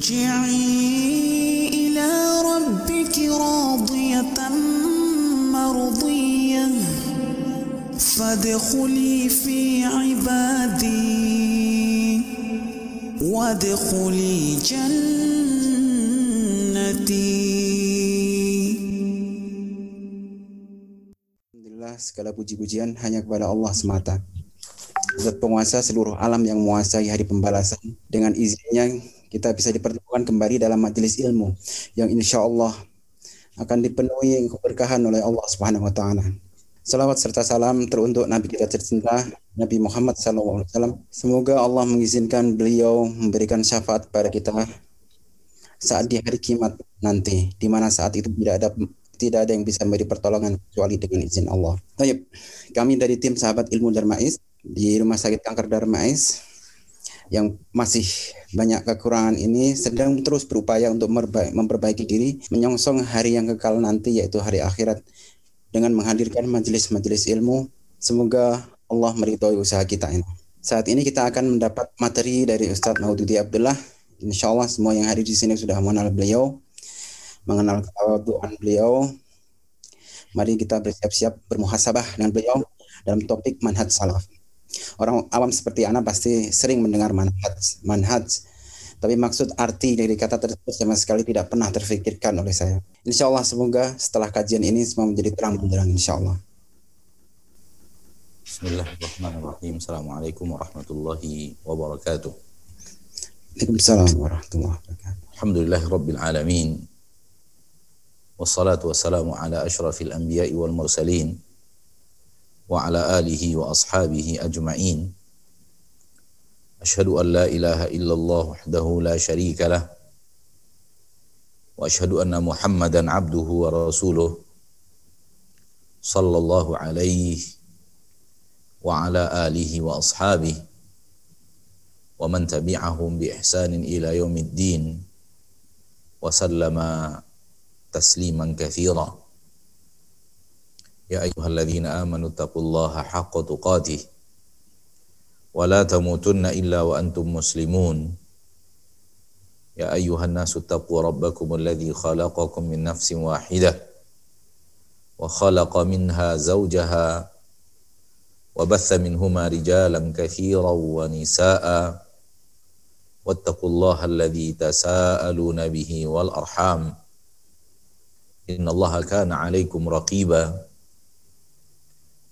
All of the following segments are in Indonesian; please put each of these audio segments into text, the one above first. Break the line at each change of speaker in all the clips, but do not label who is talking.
ارجعي إلى ربك راضية مرضية فادخلي في عبادي وادخلي جنتي
Alhamdulillah segala puji-pujian hanya kepada Allah semata. Zat penguasa seluruh alam yang menguasai hari pembalasan. Dengan izinnya kita bisa dipertemukan kembali dalam majelis ilmu yang insya Allah akan dipenuhi keberkahan oleh Allah Subhanahu wa taala. Salawat serta salam teruntuk Nabi kita tercinta Nabi Muhammad SAW. Semoga Allah mengizinkan beliau memberikan syafaat pada kita saat di hari kiamat nanti, di mana saat itu tidak ada tidak ada yang bisa memberi pertolongan kecuali dengan izin Allah. Baik, kami dari tim sahabat ilmu Darmais di Rumah Sakit Kanker Darmais yang masih banyak kekurangan ini sedang terus berupaya untuk memperbaiki diri menyongsong hari yang kekal nanti yaitu hari akhirat dengan menghadirkan majelis-majelis ilmu. Semoga Allah meridhoi usaha kita ini. Saat ini kita akan mendapat materi dari Ustadz Maududi Abdullah. Insya Allah semua yang hadir di sini sudah mengenal beliau, mengenal kewaduan beliau. Mari kita bersiap-siap bermuhasabah dengan beliau dalam topik manhaj salaf. Orang awam seperti Anda pasti sering mendengar manhaj, manhaj. Tapi maksud arti dari kata tersebut sama sekali tidak pernah terfikirkan oleh saya. Insya Allah semoga setelah kajian ini semua menjadi terang benderang insya Allah.
Bismillahirrahmanirrahim. Assalamualaikum warahmatullahi wabarakatuh.
Waalaikumsalam warahmatullahi wabarakatuh.
Alhamdulillah Rabbil Alamin. Wassalatu wassalamu ala ashrafil anbiya'i wal mursalin. وعلى آله وأصحابه أجمعين. أشهد أن لا إله إلا الله وحده لا شريك له وأشهد أن محمدا عبده ورسوله صلى الله عليه وعلى آله وأصحابه ومن تبعهم بإحسان إلى يوم الدين وسلم تسليما كثيرا. يا أيها الذين آمنوا اتقوا الله حق تقاته ولا تموتن إلا وأنتم مسلمون يا أيها الناس اتقوا ربكم الذي خلقكم من نفس واحدة وخلق منها زوجها وبث منهما رجالا كثيرا ونساء واتقوا الله الذي تساءلون به والأرحام إن الله كان عليكم رقيبا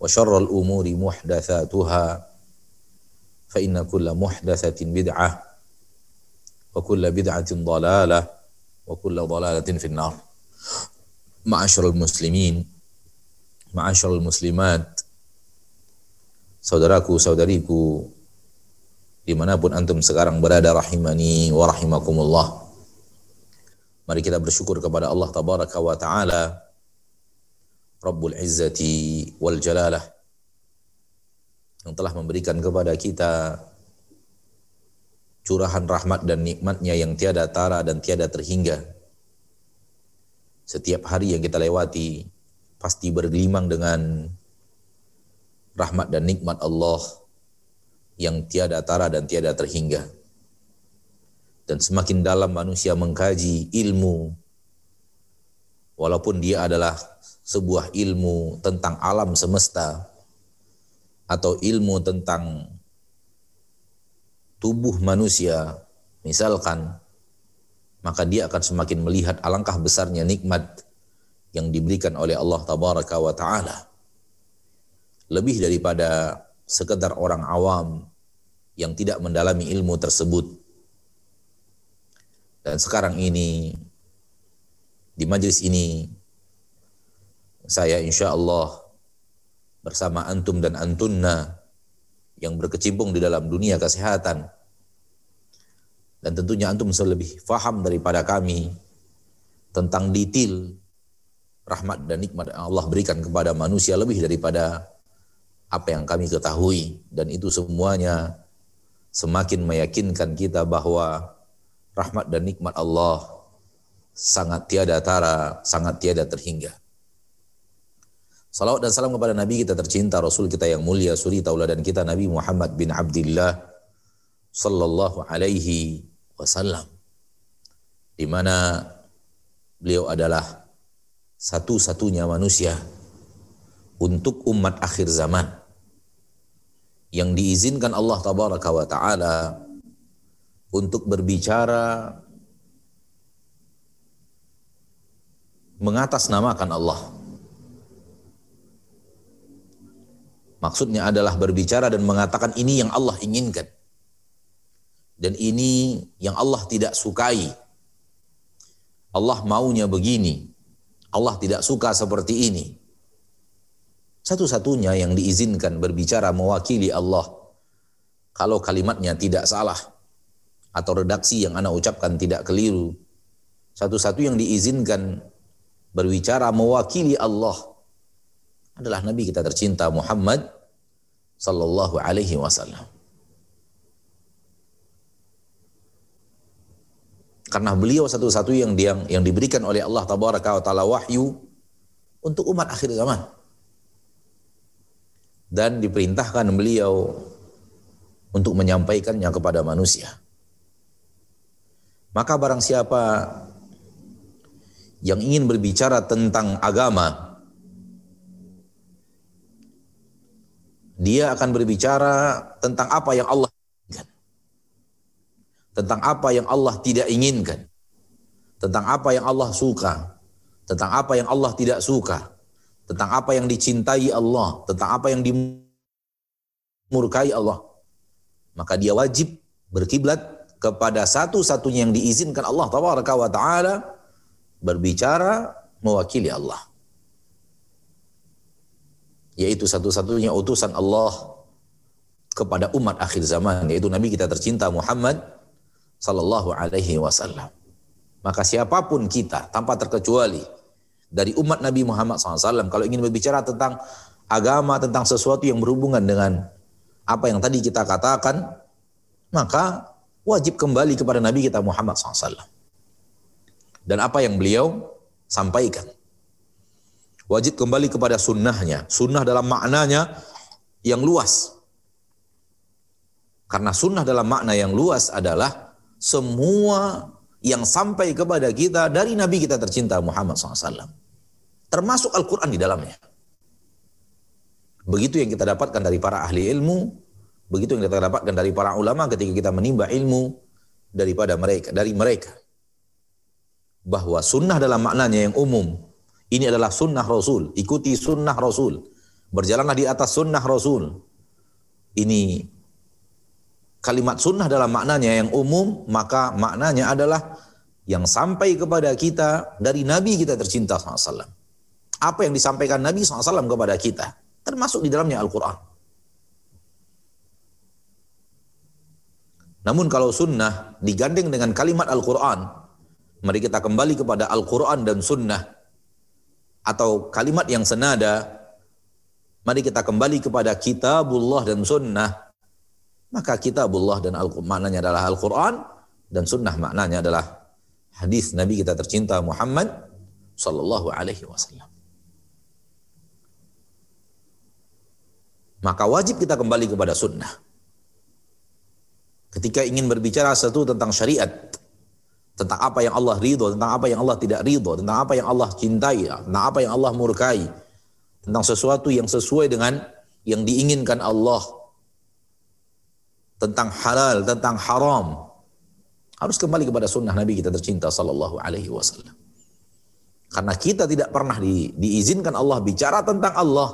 وشر الأمور محدثاتها فإن كل محدثة بدعة وكل بدعة ضلالة وكل ضلالة في النار معاشر المسلمين معاشر المسلمات saudaraku saudariku dimanapun antum sekarang berada rahimani wa rahimakumullah mari kita bersyukur kepada Allah tabaraka wa taala Rabbul Izzati wal Jalalah yang telah memberikan kepada kita curahan rahmat dan nikmatnya yang tiada tara dan tiada terhingga setiap hari yang kita lewati pasti bergelimang dengan rahmat dan nikmat Allah yang tiada tara dan tiada terhingga. Dan semakin dalam manusia mengkaji ilmu, walaupun dia adalah sebuah ilmu tentang alam semesta, atau ilmu tentang tubuh manusia, misalkan, maka dia akan semakin melihat alangkah besarnya nikmat yang diberikan oleh Allah Tabaraka wa Ta'ala lebih daripada sekedar orang awam yang tidak mendalami ilmu tersebut. Dan sekarang ini, di majelis ini, saya insya Allah bersama antum dan antunna yang berkecimpung di dalam dunia kesehatan Dan tentunya antum lebih faham daripada kami tentang detail rahmat dan nikmat yang Allah berikan kepada manusia lebih daripada apa yang kami ketahui dan itu semuanya semakin meyakinkan kita bahwa rahmat dan nikmat Allah sangat tiada tara, sangat tiada terhingga. Salawat dan salam kepada Nabi kita tercinta, Rasul kita yang mulia, suri tauladan kita Nabi Muhammad bin Abdullah sallallahu alaihi wasallam. Di mana beliau adalah satu-satunya manusia untuk umat akhir zaman yang diizinkan Allah tabaraka wa taala untuk berbicara mengatasnamakan Allah Maksudnya adalah berbicara dan mengatakan ini yang Allah inginkan. Dan ini yang Allah tidak sukai. Allah maunya begini. Allah tidak suka seperti ini. Satu-satunya yang diizinkan berbicara mewakili Allah. Kalau kalimatnya tidak salah. Atau redaksi yang anak ucapkan tidak keliru. Satu-satu yang diizinkan berbicara mewakili Allah adalah Nabi kita tercinta Muhammad sallallahu alaihi wasallam. Karena beliau satu-satu yang yang, yang diberikan oleh Allah tabaraka wa taala wahyu untuk umat akhir zaman. Dan diperintahkan beliau untuk menyampaikannya kepada manusia. Maka barang siapa yang ingin berbicara tentang agama, dia akan berbicara tentang apa yang Allah inginkan. Tentang apa yang Allah tidak inginkan. Tentang apa yang Allah suka. Tentang apa yang Allah tidak suka. Tentang apa yang dicintai Allah. Tentang apa yang dimurkai Allah. Maka dia wajib berkiblat kepada satu-satunya yang diizinkan Allah Taala berbicara mewakili Allah yaitu satu-satunya utusan Allah kepada umat akhir zaman yaitu Nabi kita tercinta Muhammad sallallahu alaihi wasallam. Maka siapa pun kita tanpa terkecuali dari umat Nabi Muhammad SAW kalau ingin berbicara tentang agama tentang sesuatu yang berhubungan dengan apa yang tadi kita katakan maka wajib kembali kepada Nabi kita Muhammad SAW dan apa yang beliau sampaikan wajib kembali kepada sunnahnya. Sunnah dalam maknanya yang luas. Karena sunnah dalam makna yang luas adalah semua yang sampai kepada kita dari Nabi kita tercinta Muhammad SAW. Termasuk Al-Quran di dalamnya. Begitu yang kita dapatkan dari para ahli ilmu, begitu yang kita dapatkan dari para ulama ketika kita menimba ilmu daripada mereka, dari mereka. Bahwa sunnah dalam maknanya yang umum, ini adalah sunnah Rasul. Ikuti sunnah Rasul. Berjalanlah di atas sunnah Rasul. Ini kalimat sunnah dalam maknanya yang umum, maka maknanya adalah yang sampai kepada kita dari Nabi kita tercinta SAW. Apa yang disampaikan Nabi SAW kepada kita, termasuk di dalamnya Al-Quran. Namun kalau sunnah digandeng dengan kalimat Al-Quran, mari kita kembali kepada Al-Quran dan sunnah atau kalimat yang senada, mari kita kembali kepada kitabullah dan sunnah. Maka kitabullah dan al maknanya adalah Al-Quran dan sunnah maknanya adalah hadis Nabi kita tercinta Muhammad sallallahu alaihi wasallam. Maka wajib kita kembali kepada sunnah. Ketika ingin berbicara sesuatu tentang syariat, tentang apa yang Allah ridho, tentang apa yang Allah tidak ridho, tentang apa yang Allah cintai, tentang apa yang Allah murkai, tentang sesuatu yang sesuai dengan yang diinginkan Allah, tentang halal, tentang haram, harus kembali kepada sunnah Nabi kita tercinta Sallallahu Alaihi Wasallam. Karena kita tidak pernah di, diizinkan Allah bicara tentang Allah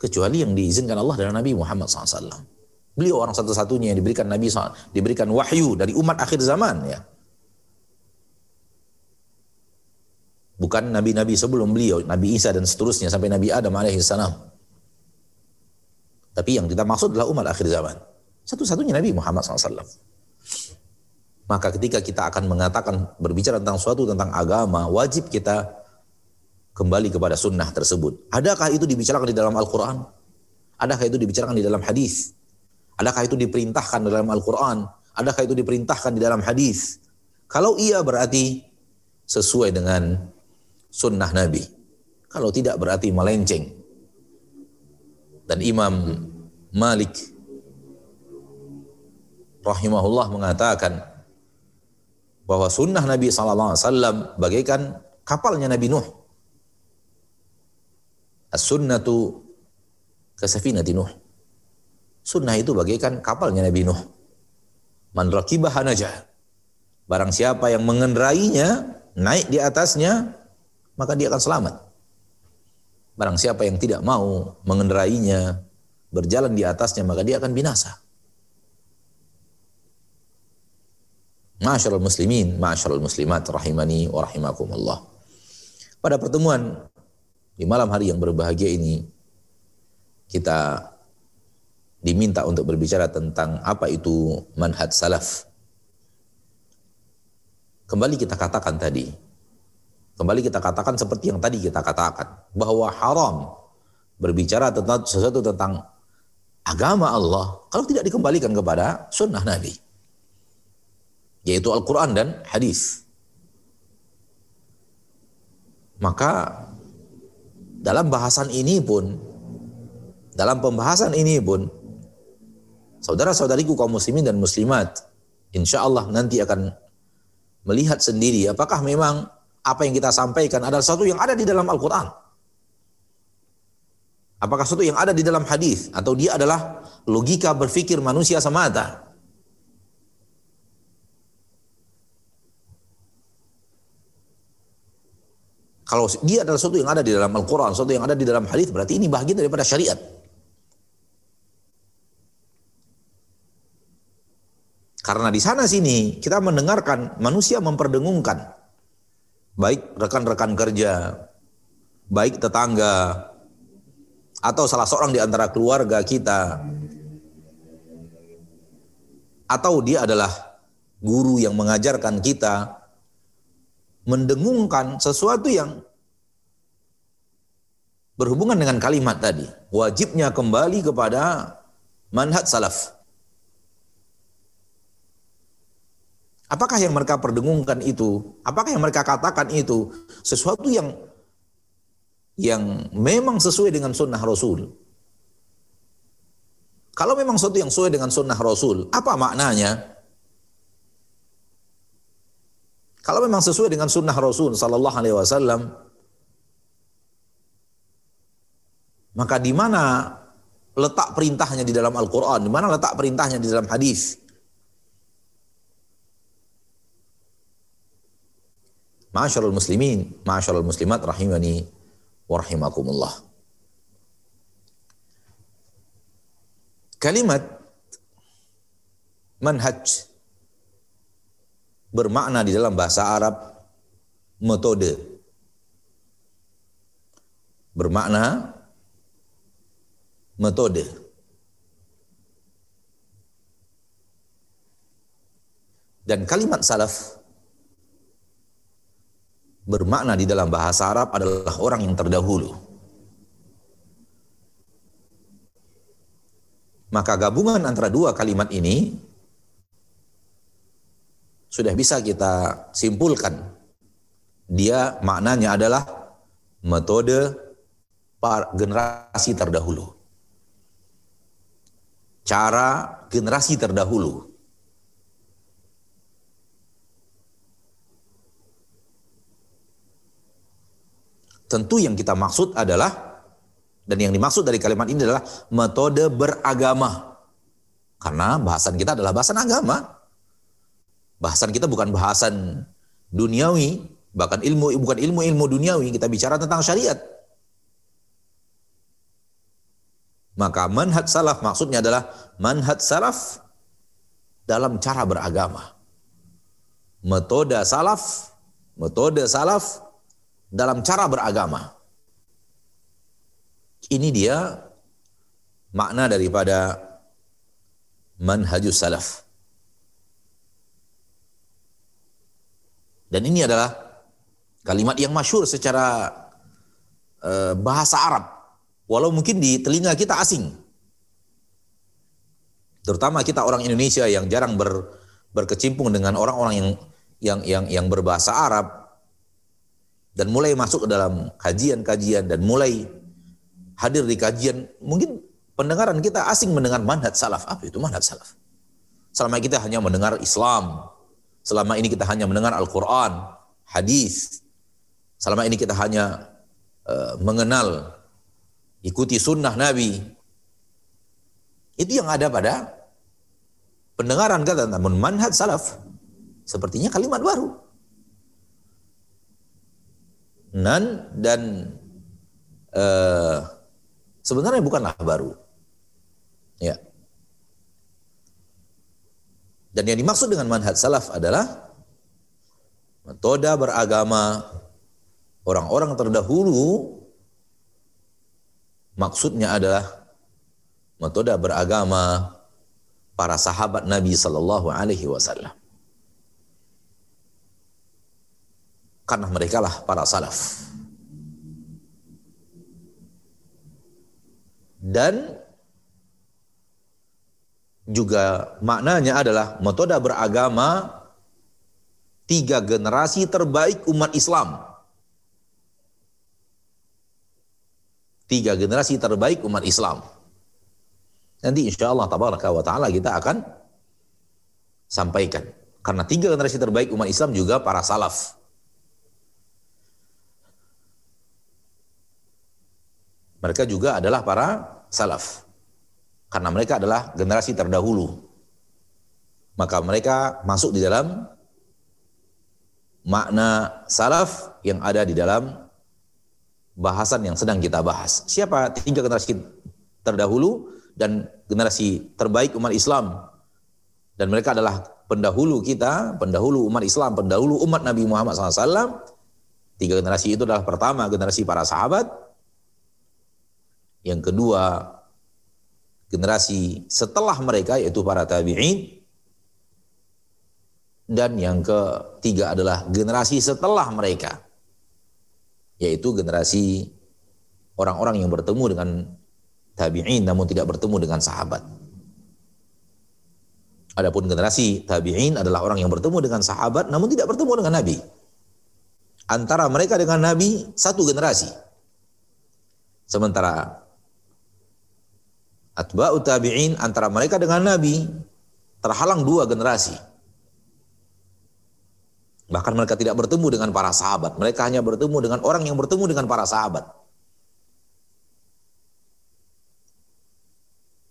kecuali yang diizinkan Allah dari Nabi Muhammad SAW. Beliau orang satu-satunya yang diberikan Nabi diberikan wahyu dari umat akhir zaman ya. Bukan nabi-nabi sebelum beliau, Nabi Isa dan seterusnya sampai Nabi Adam alaihi salam. Tapi yang kita maksud adalah umat akhir zaman. Satu-satunya Nabi Muhammad SAW. Maka ketika kita akan mengatakan berbicara tentang suatu tentang agama, wajib kita kembali kepada sunnah tersebut. Adakah itu dibicarakan di dalam Al-Quran? Adakah itu dibicarakan di dalam hadis? Adakah itu diperintahkan di dalam Al-Quran? Adakah itu diperintahkan di dalam hadis? Kalau iya berarti sesuai dengan sunnah Nabi. Kalau tidak berarti melenceng. Dan Imam Malik rahimahullah mengatakan bahwa sunnah Nabi SAW bagaikan kapalnya Nabi Nuh. As-sunnatu kasafinati Nuh. Sunnah itu bagaikan kapalnya Nabi Nuh. Man rakibaha najah. Barang siapa yang mengendarainya, naik di atasnya, maka dia akan selamat. Barang siapa yang tidak mau mengendarainya, berjalan di atasnya, maka dia akan binasa. Masyarul muslimin, masyarul muslimat rahimani wa rahimakumullah. Pada pertemuan di malam hari yang berbahagia ini kita diminta untuk berbicara tentang apa itu manhaj salaf. Kembali kita katakan tadi, kembali kita katakan seperti yang tadi kita katakan bahwa haram berbicara tentang sesuatu tentang agama Allah kalau tidak dikembalikan kepada sunnah Nabi yaitu Al-Quran dan hadis. Maka dalam bahasan ini pun, dalam pembahasan ini pun, saudara-saudariku kaum muslimin dan muslimat, insya Allah nanti akan melihat sendiri apakah memang apa yang kita sampaikan adalah sesuatu yang ada di dalam Al-Quran. Apakah sesuatu yang ada di dalam hadis atau dia adalah logika berpikir manusia semata. Kalau dia adalah sesuatu yang ada di dalam Al-Quran, sesuatu yang ada di dalam hadis, berarti ini bagian daripada syariat. Karena di sana sini kita mendengarkan manusia memperdengungkan baik rekan-rekan kerja, baik tetangga, atau salah seorang di antara keluarga kita, atau dia adalah guru yang mengajarkan kita mendengungkan sesuatu yang berhubungan dengan kalimat tadi. Wajibnya kembali kepada manhaj salaf. Apakah yang mereka perdengungkan itu, apakah yang mereka katakan itu sesuatu yang yang memang sesuai dengan sunnah Rasul? Kalau memang sesuatu yang sesuai dengan sunnah Rasul, apa maknanya? Kalau memang sesuai dengan sunnah Rasul Sallallahu Alaihi Wasallam, maka di mana letak perintahnya di dalam Al-Quran, di mana letak perintahnya di dalam hadis? Masyarul muslimin, masyarul muslimat rahimani wa rahimakumullah. Kalimat manhaj bermakna di dalam bahasa Arab metode. Bermakna metode. Dan kalimat salaf bermakna di dalam bahasa Arab adalah orang yang terdahulu. Maka gabungan antara dua kalimat ini sudah bisa kita simpulkan. Dia maknanya adalah metode generasi terdahulu. Cara generasi terdahulu. Tentu yang kita maksud adalah dan yang dimaksud dari kalimat ini adalah metode beragama. Karena bahasan kita adalah bahasan agama. Bahasan kita bukan bahasan duniawi, bahkan ilmu bukan ilmu-ilmu duniawi, kita bicara tentang syariat. Maka manhaj salaf maksudnya adalah manhaj salaf dalam cara beragama. Metode salaf, metode salaf dalam cara beragama. Ini dia makna daripada manhajus salaf. Dan ini adalah kalimat yang masyur secara uh, bahasa Arab. Walau mungkin di telinga kita asing. Terutama kita orang Indonesia yang jarang ber, berkecimpung dengan orang-orang yang yang yang yang berbahasa Arab dan mulai masuk ke dalam kajian-kajian dan mulai hadir di kajian mungkin pendengaran kita asing mendengar manhaj salaf. Apa itu manhaj salaf? Selama kita hanya mendengar Islam. Selama ini kita hanya mendengar Al-Qur'an hadis. Selama ini kita hanya uh, mengenal ikuti sunnah Nabi. Itu yang ada pada pendengaran kata namun manhaj salaf. Sepertinya kalimat baru nan dan uh, sebenarnya bukanlah baru. Ya. Dan yang dimaksud dengan manhaj salaf adalah metode beragama orang-orang terdahulu. Maksudnya adalah metode beragama para sahabat Nabi Sallallahu Alaihi Wasallam. Karena mereka lah para salaf. Dan juga maknanya adalah metode beragama tiga generasi terbaik umat Islam. Tiga generasi terbaik umat Islam. Nanti insya Allah tabaraka wa ta'ala kita akan sampaikan. Karena tiga generasi terbaik umat Islam juga para salaf. Mereka juga adalah para salaf. Karena mereka adalah generasi terdahulu. Maka mereka masuk di dalam makna salaf yang ada di dalam bahasan yang sedang kita bahas. Siapa tiga generasi terdahulu? dan generasi terbaik umat Islam dan mereka adalah pendahulu kita, pendahulu umat Islam, pendahulu umat Nabi Muhammad SAW. Tiga generasi itu adalah pertama generasi para sahabat, yang kedua generasi setelah mereka yaitu para tabi'in, dan yang ketiga adalah generasi setelah mereka, yaitu generasi orang-orang yang bertemu dengan tabi'in namun tidak bertemu dengan sahabat. Adapun generasi tabi'in adalah orang yang bertemu dengan sahabat namun tidak bertemu dengan Nabi. Antara mereka dengan Nabi satu generasi. Sementara atba'u tabi'in antara mereka dengan Nabi terhalang dua generasi. Bahkan mereka tidak bertemu dengan para sahabat. Mereka hanya bertemu dengan orang yang bertemu dengan para sahabat.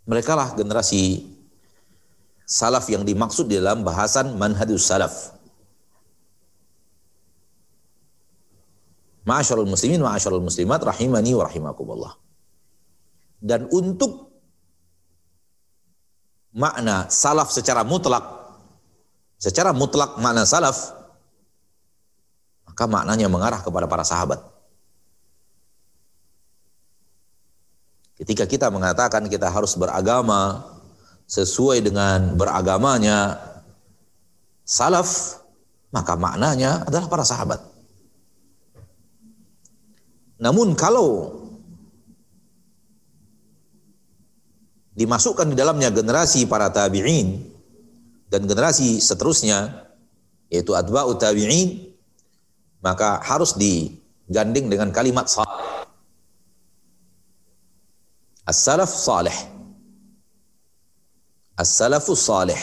Mereka lah generasi salaf yang dimaksud dalam bahasan manhajus salaf. Ma'asyarul muslimin, ma'asyarul muslimat, rahimani wa rahimakumullah. Dan untuk makna salaf secara mutlak, secara mutlak makna salaf, maka maknanya mengarah kepada para sahabat. Ketika kita mengatakan kita harus beragama sesuai dengan beragamanya salaf, maka maknanya adalah para sahabat. Namun kalau dimasukkan di dalamnya generasi para tabi'in dan generasi seterusnya yaitu atba'u tabi'in maka harus diganding dengan kalimat salih As-salaf salih. As-salafus salih.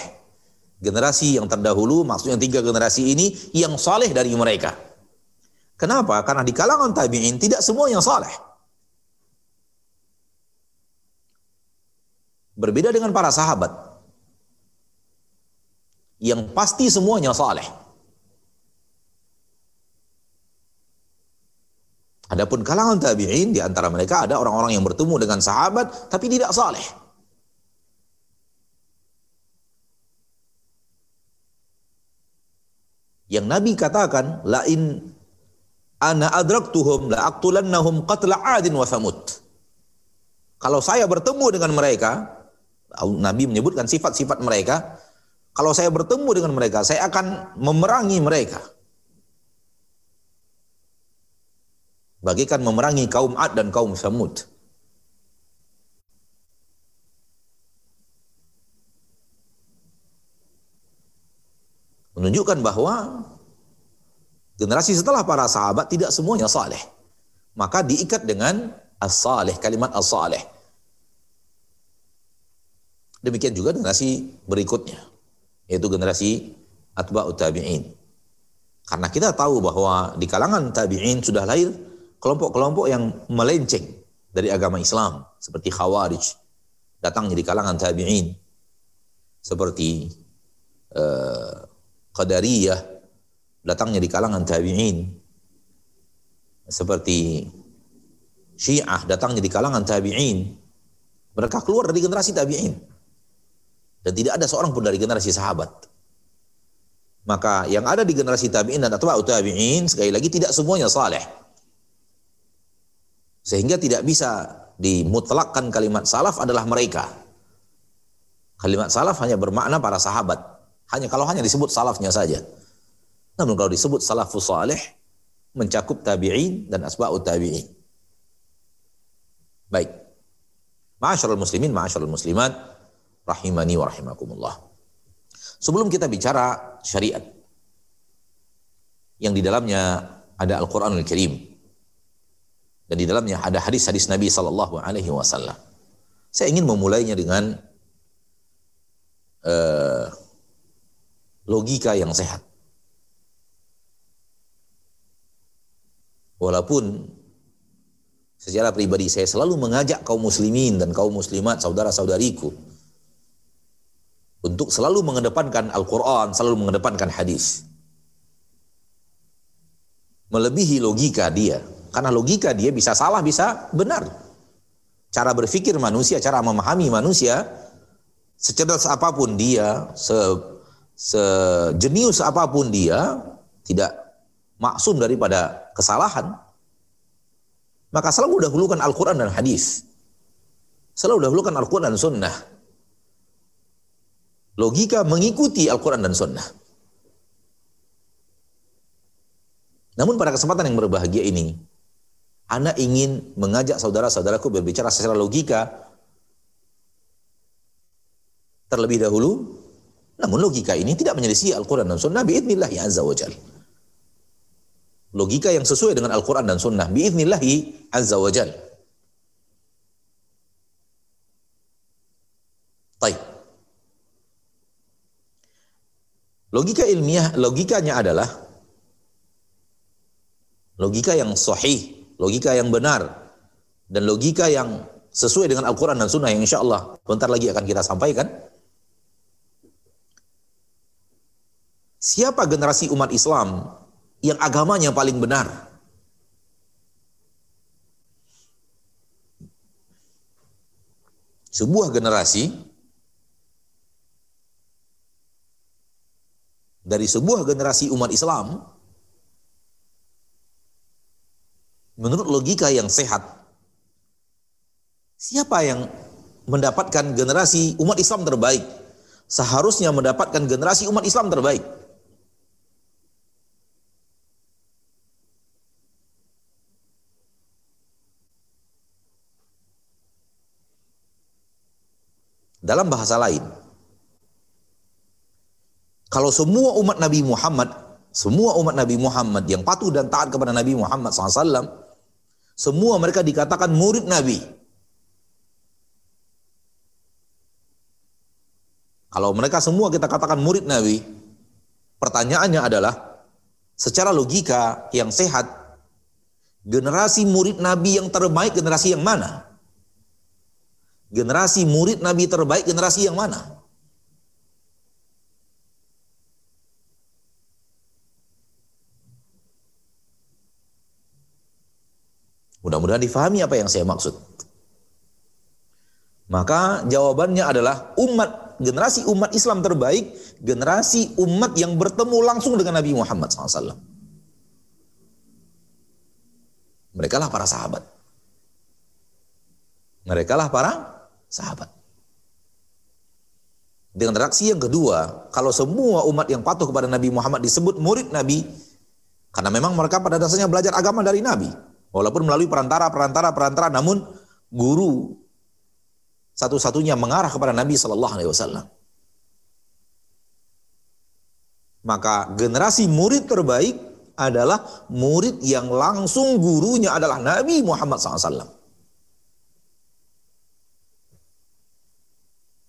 Generasi yang terdahulu, maksudnya tiga generasi ini yang saleh dari mereka. Kenapa? Karena di kalangan tabi'in tidak semua yang saleh. Berbeda dengan para sahabat. Yang pasti semuanya saleh. Adapun kalangan tabi'in di antara mereka ada orang-orang yang bertemu dengan sahabat tapi tidak saleh. Yang Nabi katakan, lain ana adraktuhum la aqtulannahum qatla adin wa thamud. Kalau saya bertemu dengan mereka, Nabi menyebutkan sifat-sifat mereka. Kalau saya bertemu dengan mereka, saya akan memerangi mereka. Bagikan memerangi kaum Ad dan kaum Samud. Menunjukkan bahwa generasi setelah para sahabat tidak semuanya saleh. Maka diikat dengan as-saleh, kalimat as-saleh. Demikian juga generasi berikutnya, yaitu generasi atba'ut tabi'in. Karena kita tahu bahwa di kalangan tabi'in sudah lahir kelompok-kelompok yang melenceng dari agama Islam, seperti Khawarij, datangnya di kalangan tabi'in, seperti uh, Qadariyah, datangnya di kalangan tabi'in, seperti Syiah, datangnya di kalangan tabi'in. Mereka keluar dari generasi tabi'in. Dan tidak ada seorang pun dari generasi sahabat. Maka yang ada di generasi tabi'in dan atba'u tabi'in sekali lagi tidak semuanya saleh. Sehingga tidak bisa dimutlakkan kalimat salaf adalah mereka. Kalimat salaf hanya bermakna para sahabat. Hanya kalau hanya disebut salafnya saja. Namun kalau disebut salafus saleh mencakup tabi'in dan asba'u tabi'in. Baik. Ma'asyarul muslimin, ma'asyarul muslimat, rahimani wa rahimakumullah. Sebelum kita bicara syariat yang di dalamnya ada Al-Qur'anul Karim dan di dalamnya ada hadis-hadis Nabi sallallahu alaihi wasallam. Saya ingin memulainya dengan uh, logika yang sehat. Walaupun secara pribadi saya selalu mengajak kaum muslimin dan kaum muslimat saudara-saudariku untuk selalu mengedepankan Al-Quran, selalu mengedepankan hadis. Melebihi logika dia. Karena logika dia bisa salah, bisa benar. Cara berpikir manusia, cara memahami manusia, secerdas apa pun dia, se, sejenius apa pun dia, tidak maksum daripada kesalahan, maka selalu dahulukan Al-Quran dan hadis. Selalu dahulukan Al-Quran dan sunnah logika mengikuti Al-Quran dan Sunnah. Namun pada kesempatan yang berbahagia ini, Anda ingin mengajak saudara-saudaraku berbicara secara logika terlebih dahulu, namun logika ini tidak menyelisih Al-Quran dan Sunnah biidnillahi azza wa jal. Logika yang sesuai dengan Al-Quran dan Sunnah biidnillahi azza wa jal. Baik. Logika ilmiah, logikanya adalah logika yang sahih, logika yang benar, dan logika yang sesuai dengan Al-Quran dan Sunnah yang insya Allah bentar lagi akan kita sampaikan. Siapa generasi umat Islam yang agamanya paling benar? Sebuah generasi dari sebuah generasi umat Islam menurut logika yang sehat siapa yang mendapatkan generasi umat Islam terbaik? Seharusnya mendapatkan generasi umat Islam terbaik. Dalam bahasa lain kalau semua umat Nabi Muhammad, semua umat Nabi Muhammad yang patuh dan taat kepada Nabi Muhammad SAW, semua mereka dikatakan murid Nabi. Kalau mereka semua kita katakan murid Nabi, pertanyaannya adalah secara logika yang sehat, generasi murid Nabi yang terbaik generasi yang mana? Generasi murid Nabi terbaik generasi yang mana? Mudah-mudahan difahami apa yang saya maksud. Maka jawabannya adalah umat generasi umat Islam terbaik, generasi umat yang bertemu langsung dengan Nabi Muhammad SAW. Mereka lah para sahabat. Mereka lah para sahabat. Dengan reaksi yang kedua, kalau semua umat yang patuh kepada Nabi Muhammad disebut murid Nabi, karena memang mereka pada dasarnya belajar agama dari Nabi. Walaupun melalui perantara, perantara, perantara, namun guru satu-satunya mengarah kepada Nabi Shallallahu Alaihi Wasallam. Maka generasi murid terbaik adalah murid yang langsung gurunya adalah Nabi Muhammad SAW.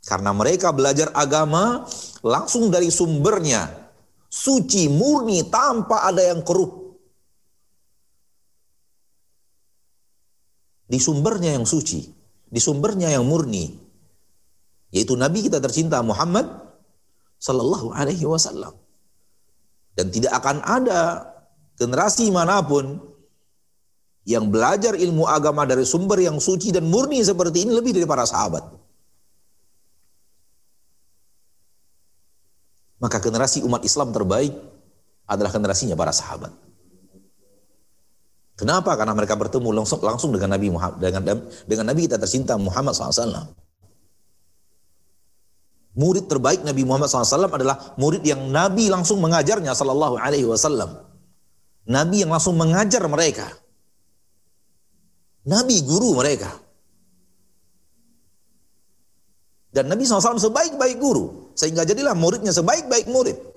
Karena mereka belajar agama langsung dari sumbernya, suci, murni, tanpa ada yang keruh. Di sumbernya yang suci, di sumbernya yang murni, yaitu Nabi kita tercinta Muhammad Sallallahu Alaihi Wasallam. Dan tidak akan ada generasi mana pun yang belajar ilmu agama dari sumber yang suci dan murni seperti ini lebih dari para sahabat. Maka generasi umat Islam terbaik adalah generasinya para sahabat. Kenapa? Karena mereka bertemu langsung langsung dengan Nabi Muhammad dengan dengan Nabi kita tercinta Muhammad SAW. Murid terbaik Nabi Muhammad SAW adalah murid yang Nabi langsung mengajarnya Sallallahu Alaihi Wasallam. Nabi yang langsung mengajar mereka. Nabi guru mereka. Dan Nabi SAW sebaik-baik guru. Sehingga jadilah muridnya sebaik-baik murid.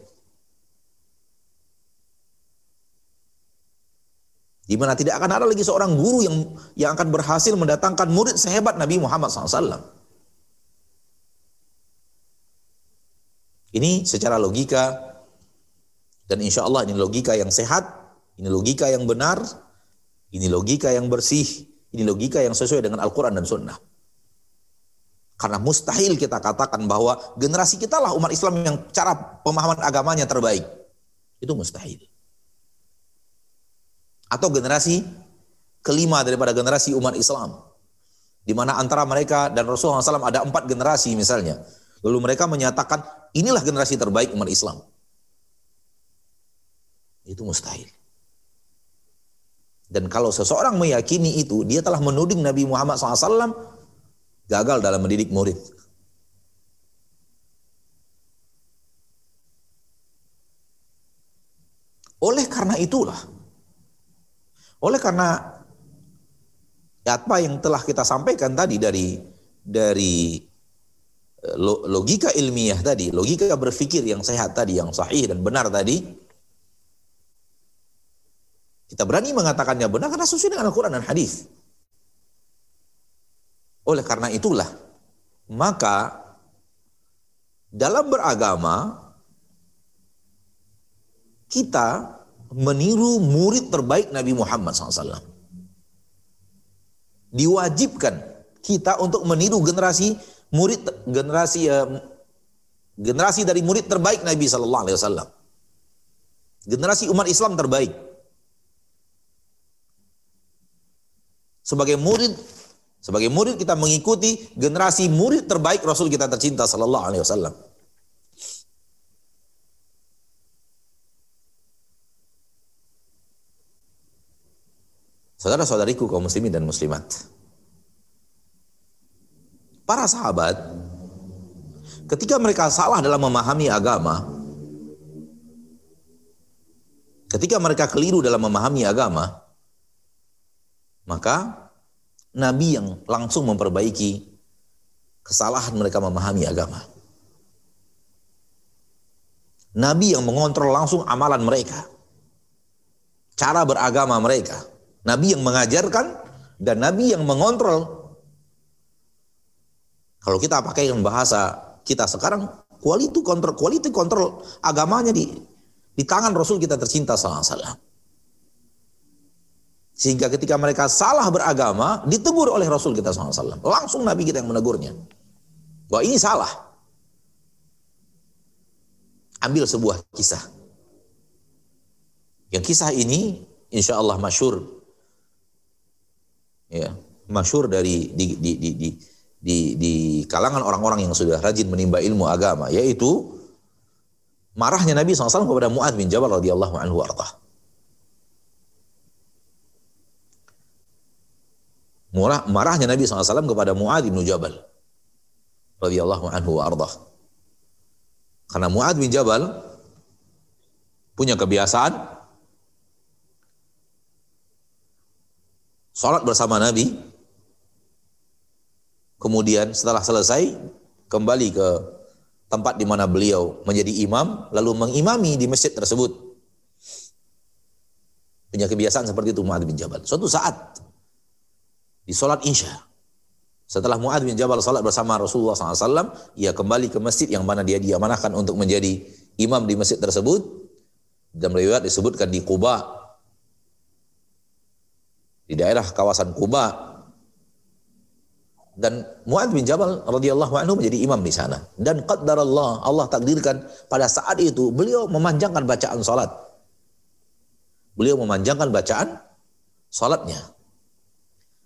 Di mana tidak akan ada lagi seorang guru yang yang akan berhasil mendatangkan murid sehebat Nabi Muhammad SAW. Ini secara logika dan insya Allah ini logika yang sehat, ini logika yang benar, ini logika yang bersih, ini logika yang sesuai dengan Al-Quran dan Sunnah. Karena mustahil kita katakan bahwa generasi kita lah umat Islam yang cara pemahaman agamanya terbaik. Itu mustahil atau generasi kelima daripada generasi umat Islam. Di mana antara mereka dan Rasulullah SAW ada empat generasi misalnya. Lalu mereka menyatakan inilah generasi terbaik umat Islam. Itu mustahil. Dan kalau seseorang meyakini itu, dia telah menuding Nabi Muhammad SAW gagal dalam mendidik murid. Oleh karena itulah, oleh karena apa yang telah kita sampaikan tadi dari dari eh, logika ilmiah tadi, logika berpikir yang sehat tadi, yang sahih dan benar tadi, kita berani mengatakannya benar karena sesuai dengan Al-Quran dan hadis. Oleh karena itulah, maka dalam beragama kita meniru murid terbaik Nabi Muhammad SAW. Diwajibkan kita untuk meniru generasi murid generasi uh, generasi dari murid terbaik Nabi Sallallahu Alaihi Wasallam. Generasi umat Islam terbaik. Sebagai murid sebagai murid kita mengikuti generasi murid terbaik Rasul kita tercinta Sallallahu Alaihi Wasallam. Saudara-saudariku kaum muslimin dan muslimat. Para sahabat ketika mereka salah dalam memahami agama, ketika mereka keliru dalam memahami agama, maka Nabi yang langsung memperbaiki kesalahan mereka memahami agama. Nabi yang mengontrol langsung amalan mereka. Cara beragama mereka Nabi yang mengajarkan dan Nabi yang mengontrol. Kalau kita pakai bahasa kita sekarang, quality kontrol, quality kontrol agamanya di di tangan Rasul kita tercinta salah salah. Sehingga ketika mereka salah beragama, ditegur oleh Rasul kita SAW. Langsung Nabi kita yang menegurnya. Bahwa ini salah. Ambil sebuah kisah. Yang kisah ini insya Allah masyur ya masyur dari di di di di di, di kalangan orang-orang yang sudah rajin menimba ilmu agama yaitu marahnya Nabi SAW kepada Mu'ad bin Jabal radhiyallahu anhu artah. Murah, marahnya Nabi SAW kepada Mu'ad bin Jabal radhiyallahu anhu artah. Karena Mu'ad bin Jabal punya kebiasaan sholat bersama Nabi, kemudian setelah selesai kembali ke tempat di mana beliau menjadi imam, lalu mengimami di masjid tersebut. Punya kebiasaan seperti itu Mu'ad bin Jabal. Suatu saat di sholat isya, setelah Mu'ad bin Jabal salat bersama Rasulullah SAW, ia kembali ke masjid yang mana dia diamanahkan untuk menjadi imam di masjid tersebut. Dan riwayat disebutkan di Kuba, di daerah kawasan Kuba. Dan Mu'ad bin Jabal radhiyallahu anhu menjadi imam di sana. Dan qaddar Allah, takdirkan pada saat itu beliau memanjangkan bacaan salat. Beliau memanjangkan bacaan salatnya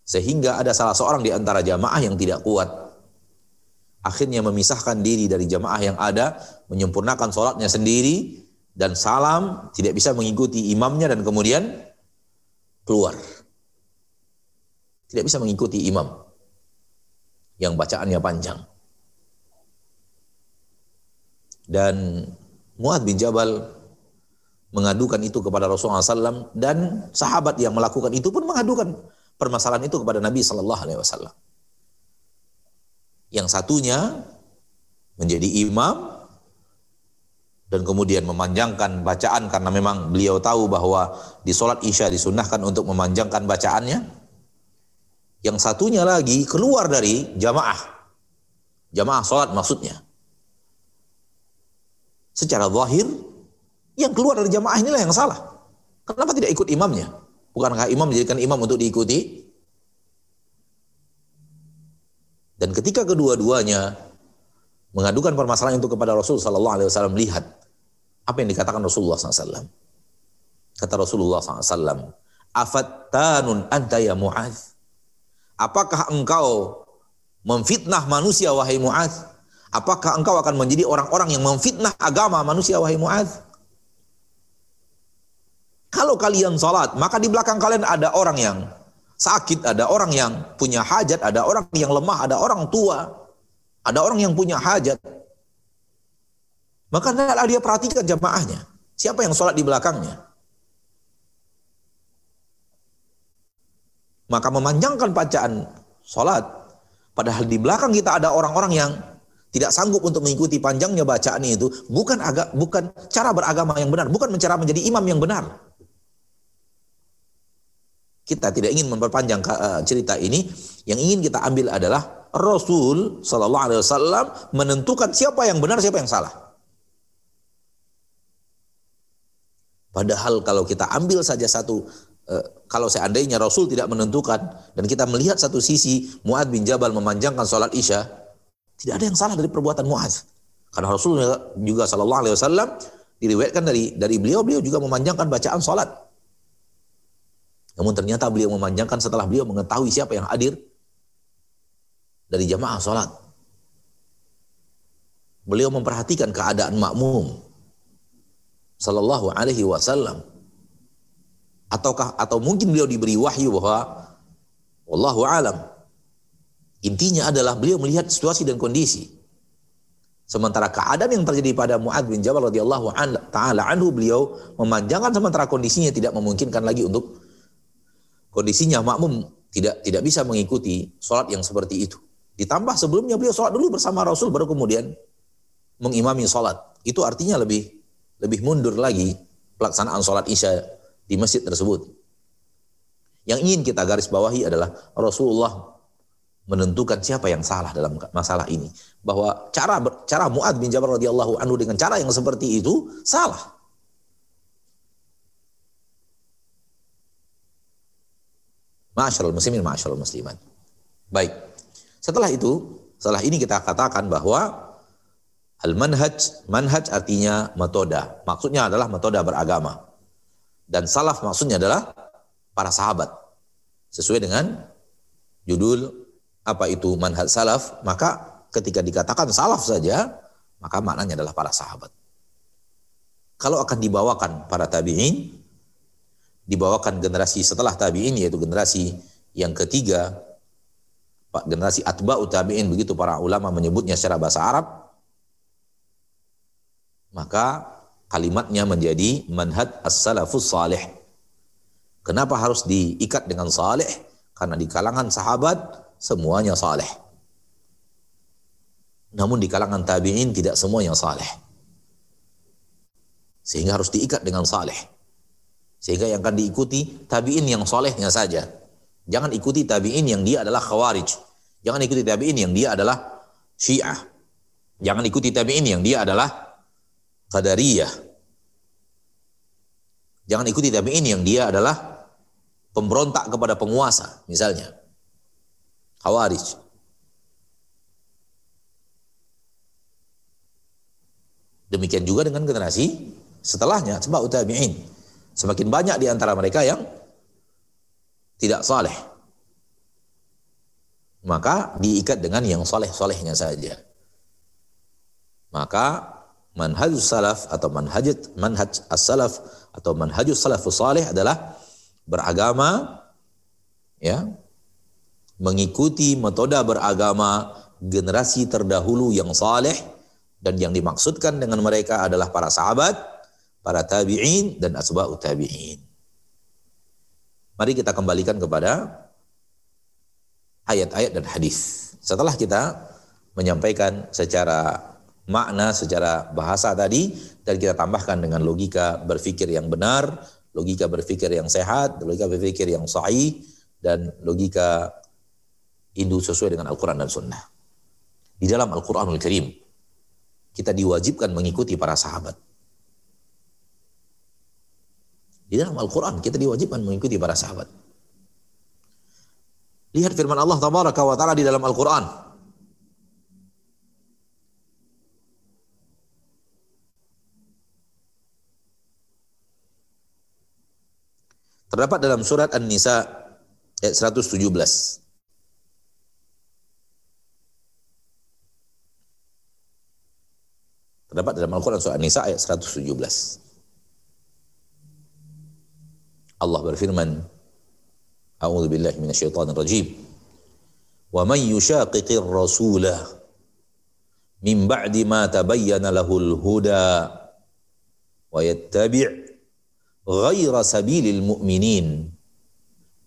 sehingga ada salah seorang di antara jamaah yang tidak kuat. Akhirnya memisahkan diri dari jamaah yang ada, menyempurnakan sholatnya sendiri, dan salam tidak bisa mengikuti imamnya dan kemudian keluar. Tidak bisa mengikuti imam yang bacaannya panjang. Dan Muad bin Jabal mengadukan itu kepada Rasulullah SAW dan sahabat yang melakukan itu pun mengadukan permasalahan itu kepada Nabi Shallallahu Alaihi Wasallam. Yang satunya menjadi imam dan kemudian memanjangkan bacaan karena memang beliau tahu bahwa di sholat isya disunahkan untuk memanjangkan bacaannya. Yang satunya lagi keluar dari jamaah. Jamaah sholat maksudnya. Secara zahir, yang keluar dari jamaah inilah yang salah. Kenapa tidak ikut imamnya? Bukankah imam menjadikan imam untuk diikuti? Dan ketika kedua-duanya mengadukan permasalahan itu kepada Rasul Sallallahu Alaihi Wasallam, lihat apa yang dikatakan Rasulullah SAW. Kata Rasulullah SAW, Afattanun anta ya Mu'az. Apakah engkau memfitnah manusia wahai Mu'az? Apakah engkau akan menjadi orang-orang yang memfitnah agama manusia wahai Mu'az? Kalau kalian salat, maka di belakang kalian ada orang yang sakit, ada orang yang punya hajat, ada orang yang lemah, ada orang tua, ada orang yang punya hajat. Maka hendaklah dia perhatikan jamaahnya. Siapa yang sholat di belakangnya? Maka memanjangkan bacaan sholat. Padahal di belakang kita ada orang-orang yang tidak sanggup untuk mengikuti panjangnya bacaan itu bukan agak bukan cara beragama yang benar, bukan cara menjadi imam yang benar. Kita tidak ingin memperpanjang eh, cerita ini. Yang ingin kita ambil adalah Rasul Shallallahu Alaihi Wasallam menentukan siapa yang benar, siapa yang salah. Padahal kalau kita ambil saja satu, kalau seandainya Rasul tidak menentukan dan kita melihat satu sisi Muad bin Jabal memanjangkan sholat isya, tidak ada yang salah dari perbuatan Muad. Karena Rasul juga Shallallahu Alaihi Wasallam diriwayatkan dari dari beliau, beliau juga memanjangkan bacaan sholat. Namun ternyata beliau memanjangkan setelah beliau mengetahui siapa yang hadir dari jamaah sholat. Beliau memperhatikan keadaan makmum. Sallallahu alaihi wasallam. Ataukah atau mungkin beliau diberi wahyu bahwa Wallahu alam. Intinya adalah beliau melihat situasi dan kondisi. Sementara keadaan yang terjadi pada Mu'ad bin Jabal radhiyallahu taala anhu beliau memanjangkan sementara kondisinya tidak memungkinkan lagi untuk kondisinya makmum tidak tidak bisa mengikuti sholat yang seperti itu. Ditambah sebelumnya beliau sholat dulu bersama Rasul baru kemudian mengimami sholat. Itu artinya lebih lebih mundur lagi pelaksanaan sholat isya di masjid tersebut. Yang ingin kita garis bawahi adalah Rasulullah menentukan siapa yang salah dalam masalah ini. Bahwa cara cara Muad bin Jabal radhiyallahu anhu dengan cara yang seperti itu salah. Masyarul muslimin, masyarul muslimat. Baik. Setelah itu, setelah ini kita katakan bahwa al-manhaj, manhaj artinya metoda. Maksudnya adalah metoda beragama. Dan salaf maksudnya adalah para sahabat. Sesuai dengan judul apa itu manhaj salaf, maka ketika dikatakan salaf saja, maka maknanya adalah para sahabat. Kalau akan dibawakan para tabi'in, dibawakan generasi setelah tabi'in yaitu generasi yang ketiga generasi atba'u tabi'in begitu para ulama menyebutnya secara bahasa Arab Maka kalimatnya menjadi manhaj as-salafus salih. Kenapa harus diikat dengan salih? Karena di kalangan sahabat semuanya saleh. Namun di kalangan tabi'in tidak semua yang saleh. Sehingga harus diikat dengan saleh. Sehingga yang akan diikuti tabi'in yang solehnya saja. Jangan ikuti tabi'in yang dia adalah khawarij. Jangan ikuti tabi'in yang dia adalah syiah. Jangan ikuti tabi'in yang dia adalah qadariyah. Jangan ikuti tabi'in yang dia adalah pemberontak kepada penguasa, misalnya. Khawarij. Demikian juga dengan generasi setelahnya, sebab tabi'in. Semakin banyak di antara mereka yang tidak saleh. Maka diikat dengan yang soleh-solehnya saja. Maka manhaj salaf atau manhaj manhaj as-salaf atau manhajus salafus saleh adalah beragama ya mengikuti metode beragama generasi terdahulu yang saleh dan yang dimaksudkan dengan mereka adalah para sahabat, para tabi'in dan asba'ut tabi'in. Mari kita kembalikan kepada ayat-ayat dan hadis. Setelah kita menyampaikan secara makna, secara bahasa tadi dan kita tambahkan dengan logika berpikir yang benar, logika berpikir yang sehat, logika berpikir yang sahih dan logika indu sesuai dengan Al-Quran dan Sunnah. Di dalam Al-Quranul Karim, kita diwajibkan mengikuti para sahabat. Di dalam Al-Quran kita diwajibkan mengikuti para sahabat. Lihat firman Allah ta'ala di dalam Al-Quran. Terdapat dalam surat An-Nisa ayat 117. Terdapat dalam Al-Quran surah An-Nisa ayat 117. Allah berfirman, A'udzu billahi minasyaitonir rajim. Wa man yushaqiqir rasulah min ba'di ma tabayyana lahul huda wa yattabi' ghaira sabilil mu'minin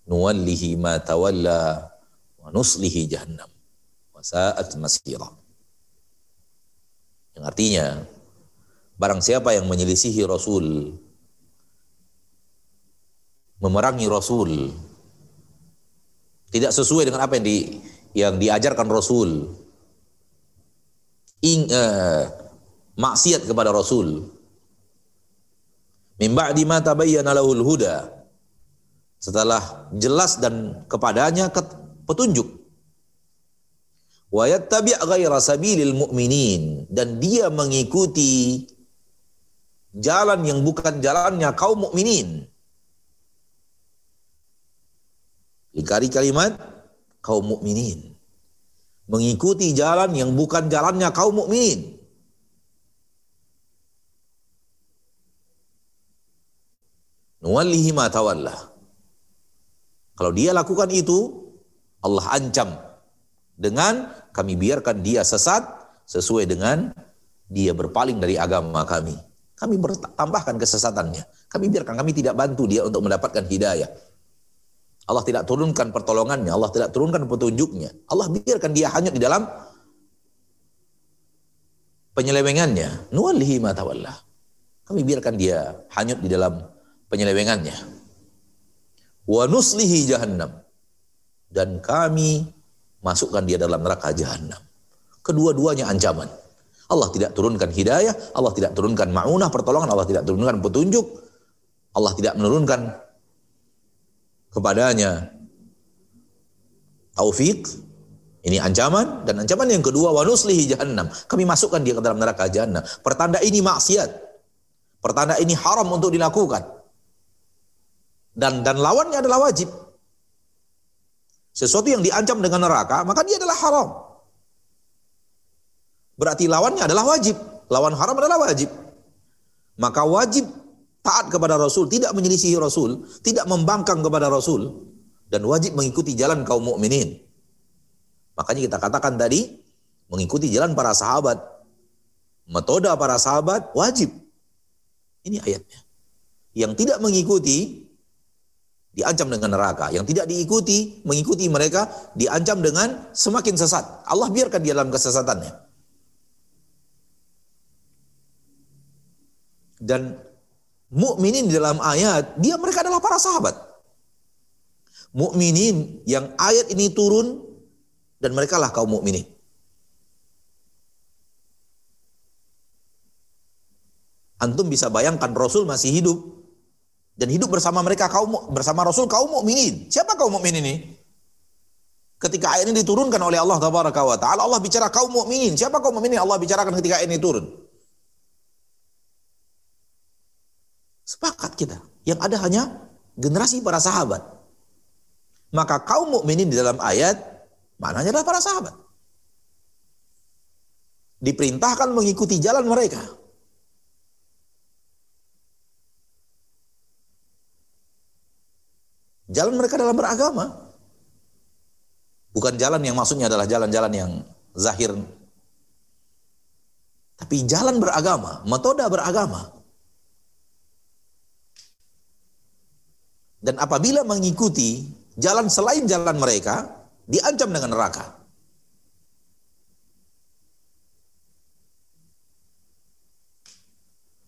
nuwallihi ma tawalla wa nuslihi jahannam wa. Yang artinya, barang siapa yang menyelisihi Rasul, memerangi Rasul, tidak sesuai dengan apa yang di yang diajarkan Rasul, ing, uh, maksiat kepada Rasul, mimba di mata tabayyana lahul huda, setelah jelas dan kepadanya petunjuk wa yattabi' ghaira sabilil mu'minin dan dia mengikuti jalan yang bukan jalannya kaum mukminin. Dikari kalimat kaum mukminin. Mengikuti jalan yang bukan jalannya kaum mukminin. Nuwallihi. Kalau dia lakukan itu, Allah ancam dengan kami biarkan dia sesat sesuai dengan dia berpaling dari agama kami. Kami bertambahkan kesesatannya. Kami biarkan kami tidak bantu dia untuk mendapatkan hidayah. Allah tidak turunkan pertolongannya, Allah tidak turunkan petunjuknya. Allah biarkan dia hanyut di dalam penyelewengannya. Nuwallihi ma tawalla. Kami biarkan dia hanyut di dalam penyelewengannya. Wa nuslihi jahannam. Dan kami masukkan dia dalam neraka jahanam. Kedua-duanya ancaman. Allah tidak turunkan hidayah, Allah tidak turunkan ma'unah pertolongan, Allah tidak turunkan petunjuk, Allah tidak menurunkan kepadanya taufik. Ini ancaman dan ancaman yang kedua wa nuslihi jahannam. Kami masukkan dia ke dalam neraka jahannam. Pertanda ini maksiat. Pertanda ini haram untuk dilakukan. Dan dan lawannya adalah wajib. Sesuatu yang diancam dengan neraka, maka dia adalah haram. Berarti lawannya adalah wajib. Lawan haram adalah wajib. Maka wajib taat kepada Rasul, tidak menyelisihi Rasul, tidak membangkang kepada Rasul, dan wajib mengikuti jalan kaum mukminin. Makanya kita katakan tadi, mengikuti jalan para sahabat, Metoda para sahabat wajib. Ini ayatnya. Yang tidak mengikuti diancam dengan neraka. Yang tidak diikuti, mengikuti mereka diancam dengan semakin sesat. Allah biarkan dia dalam kesesatannya. Dan mukminin di dalam ayat, dia mereka adalah para sahabat. Mukminin yang ayat ini turun dan mereka lah kaum mukminin. Antum bisa bayangkan Rasul masih hidup dan hidup bersama mereka kaum bersama Rasul kaum mukminin. Siapa kaum mukminin ini? Ketika ayat ini diturunkan oleh Allah tabaraka wa Allah bicara kaum mukminin. Siapa kaum mukminin Allah bicarakan ketika ayat ini turun? Sepakat kita. Yang ada hanya generasi para sahabat. Maka kaum mukminin di dalam ayat maknanya adalah para sahabat. Diperintahkan mengikuti jalan mereka. Jalan mereka dalam beragama. Bukan jalan yang maksudnya adalah jalan-jalan yang zahir. Tapi jalan beragama, metode beragama. Dan apabila mengikuti jalan selain jalan mereka, diancam dengan neraka.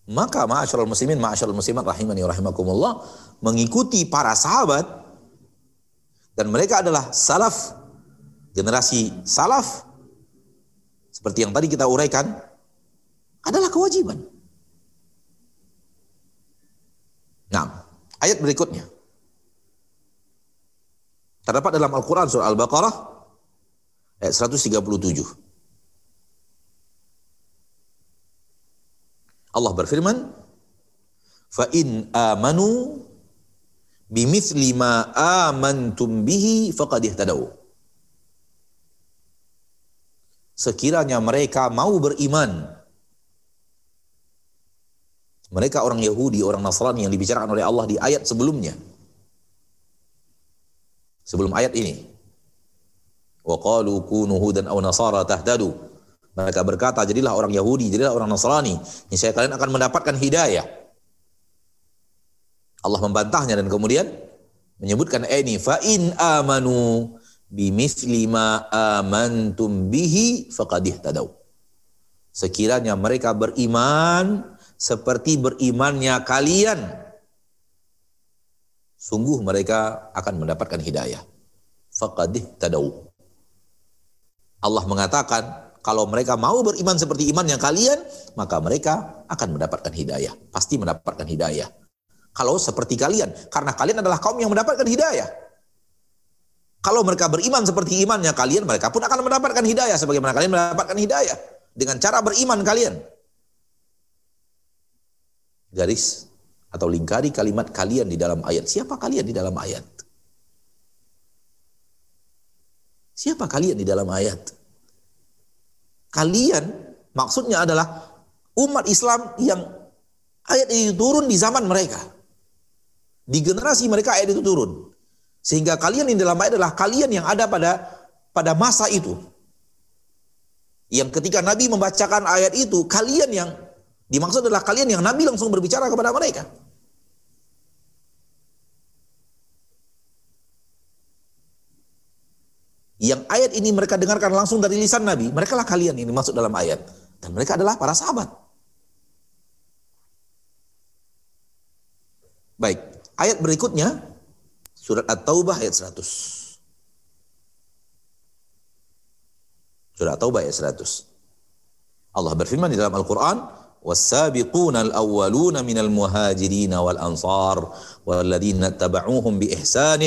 Maka ma'asyiral muslimin, ma'asyiral muslimat rahimani rahimakumullah mengikuti para sahabat dan mereka adalah salaf generasi salaf seperti yang tadi kita uraikan adalah kewajiban. Nah, ayat berikutnya terdapat dalam Al-Qur'an surah Al-Baqarah ayat 137. Allah berfirman, "Fa in amanu bimithli ma amantum bihi faqad ihtadaw." Sekiranya mereka mau beriman mereka orang Yahudi, orang Nasrani yang dibicarakan oleh Allah di ayat sebelumnya. Sebelum ayat ini. Wa qalu kunu hudan aw nasara tahtadu. Mereka berkata, jadilah orang Yahudi, jadilah orang Nasrani. Niscaya kalian akan mendapatkan hidayah. Allah membantahnya dan kemudian menyebutkan ini fa in amanu bimithli ma amantum bihi faqad ihtadaw. Sekiranya mereka beriman seperti berimannya kalian, sungguh mereka akan mendapatkan hidayah. Faqad ihtadaw. Allah mengatakan kalau mereka mau beriman seperti iman yang kalian, maka mereka akan mendapatkan hidayah. Pasti mendapatkan hidayah. Kalau seperti kalian, karena kalian adalah kaum yang mendapatkan hidayah. Kalau mereka beriman seperti imannya kalian, mereka pun akan mendapatkan hidayah sebagaimana kalian mendapatkan hidayah dengan cara beriman kalian. Garis atau lingkari kalimat kalian di dalam ayat. Siapa kalian di dalam ayat? Siapa kalian di dalam ayat? Kalian maksudnya adalah umat Islam yang ayat ini turun di zaman mereka. Di generasi mereka ayat itu turun. Sehingga kalian yang dalam ayat adalah kalian yang ada pada pada masa itu. Yang ketika Nabi membacakan ayat itu, kalian yang dimaksud adalah kalian yang Nabi langsung berbicara kepada mereka. Yang ayat ini mereka dengarkan langsung dari lisan Nabi, mereka lah kalian ini masuk dalam ayat. Dan mereka adalah para sahabat. Baik, ayat berikutnya surat At-Taubah ayat 100. Surat At-Taubah ayat 100. Allah berfirman di dalam Al-Qur'an, والسابقون الأولون من المهاجرين والأنصار والذين اتبعوهم بإحسان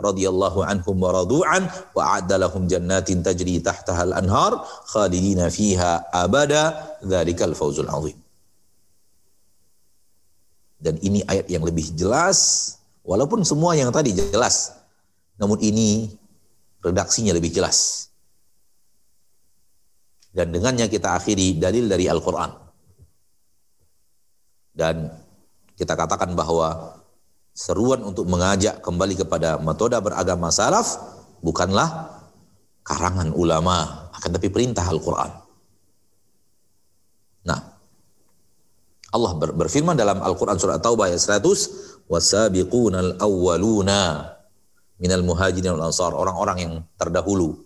رضي الله عنهم ورضوا عنه وأعد لهم جنات تجري تحتها الأنهار خالدين فيها أبدا ذلك الفوز العظيم dan ini ayat yang lebih jelas walaupun semua yang tadi jelas namun ini redaksinya lebih jelas dan dengannya kita akhiri dalil dari Al-Quran dan kita katakan bahwa seruan untuk mengajak kembali kepada metode beragama salaf bukanlah karangan ulama, akan tapi perintah Al-Quran. Nah, Allah ber- berfirman dalam Al-Quran surat Taubah ayat 100, وَسَابِقُونَ الْأَوَّلُونَ minal muhajirin wal ansar, orang-orang yang terdahulu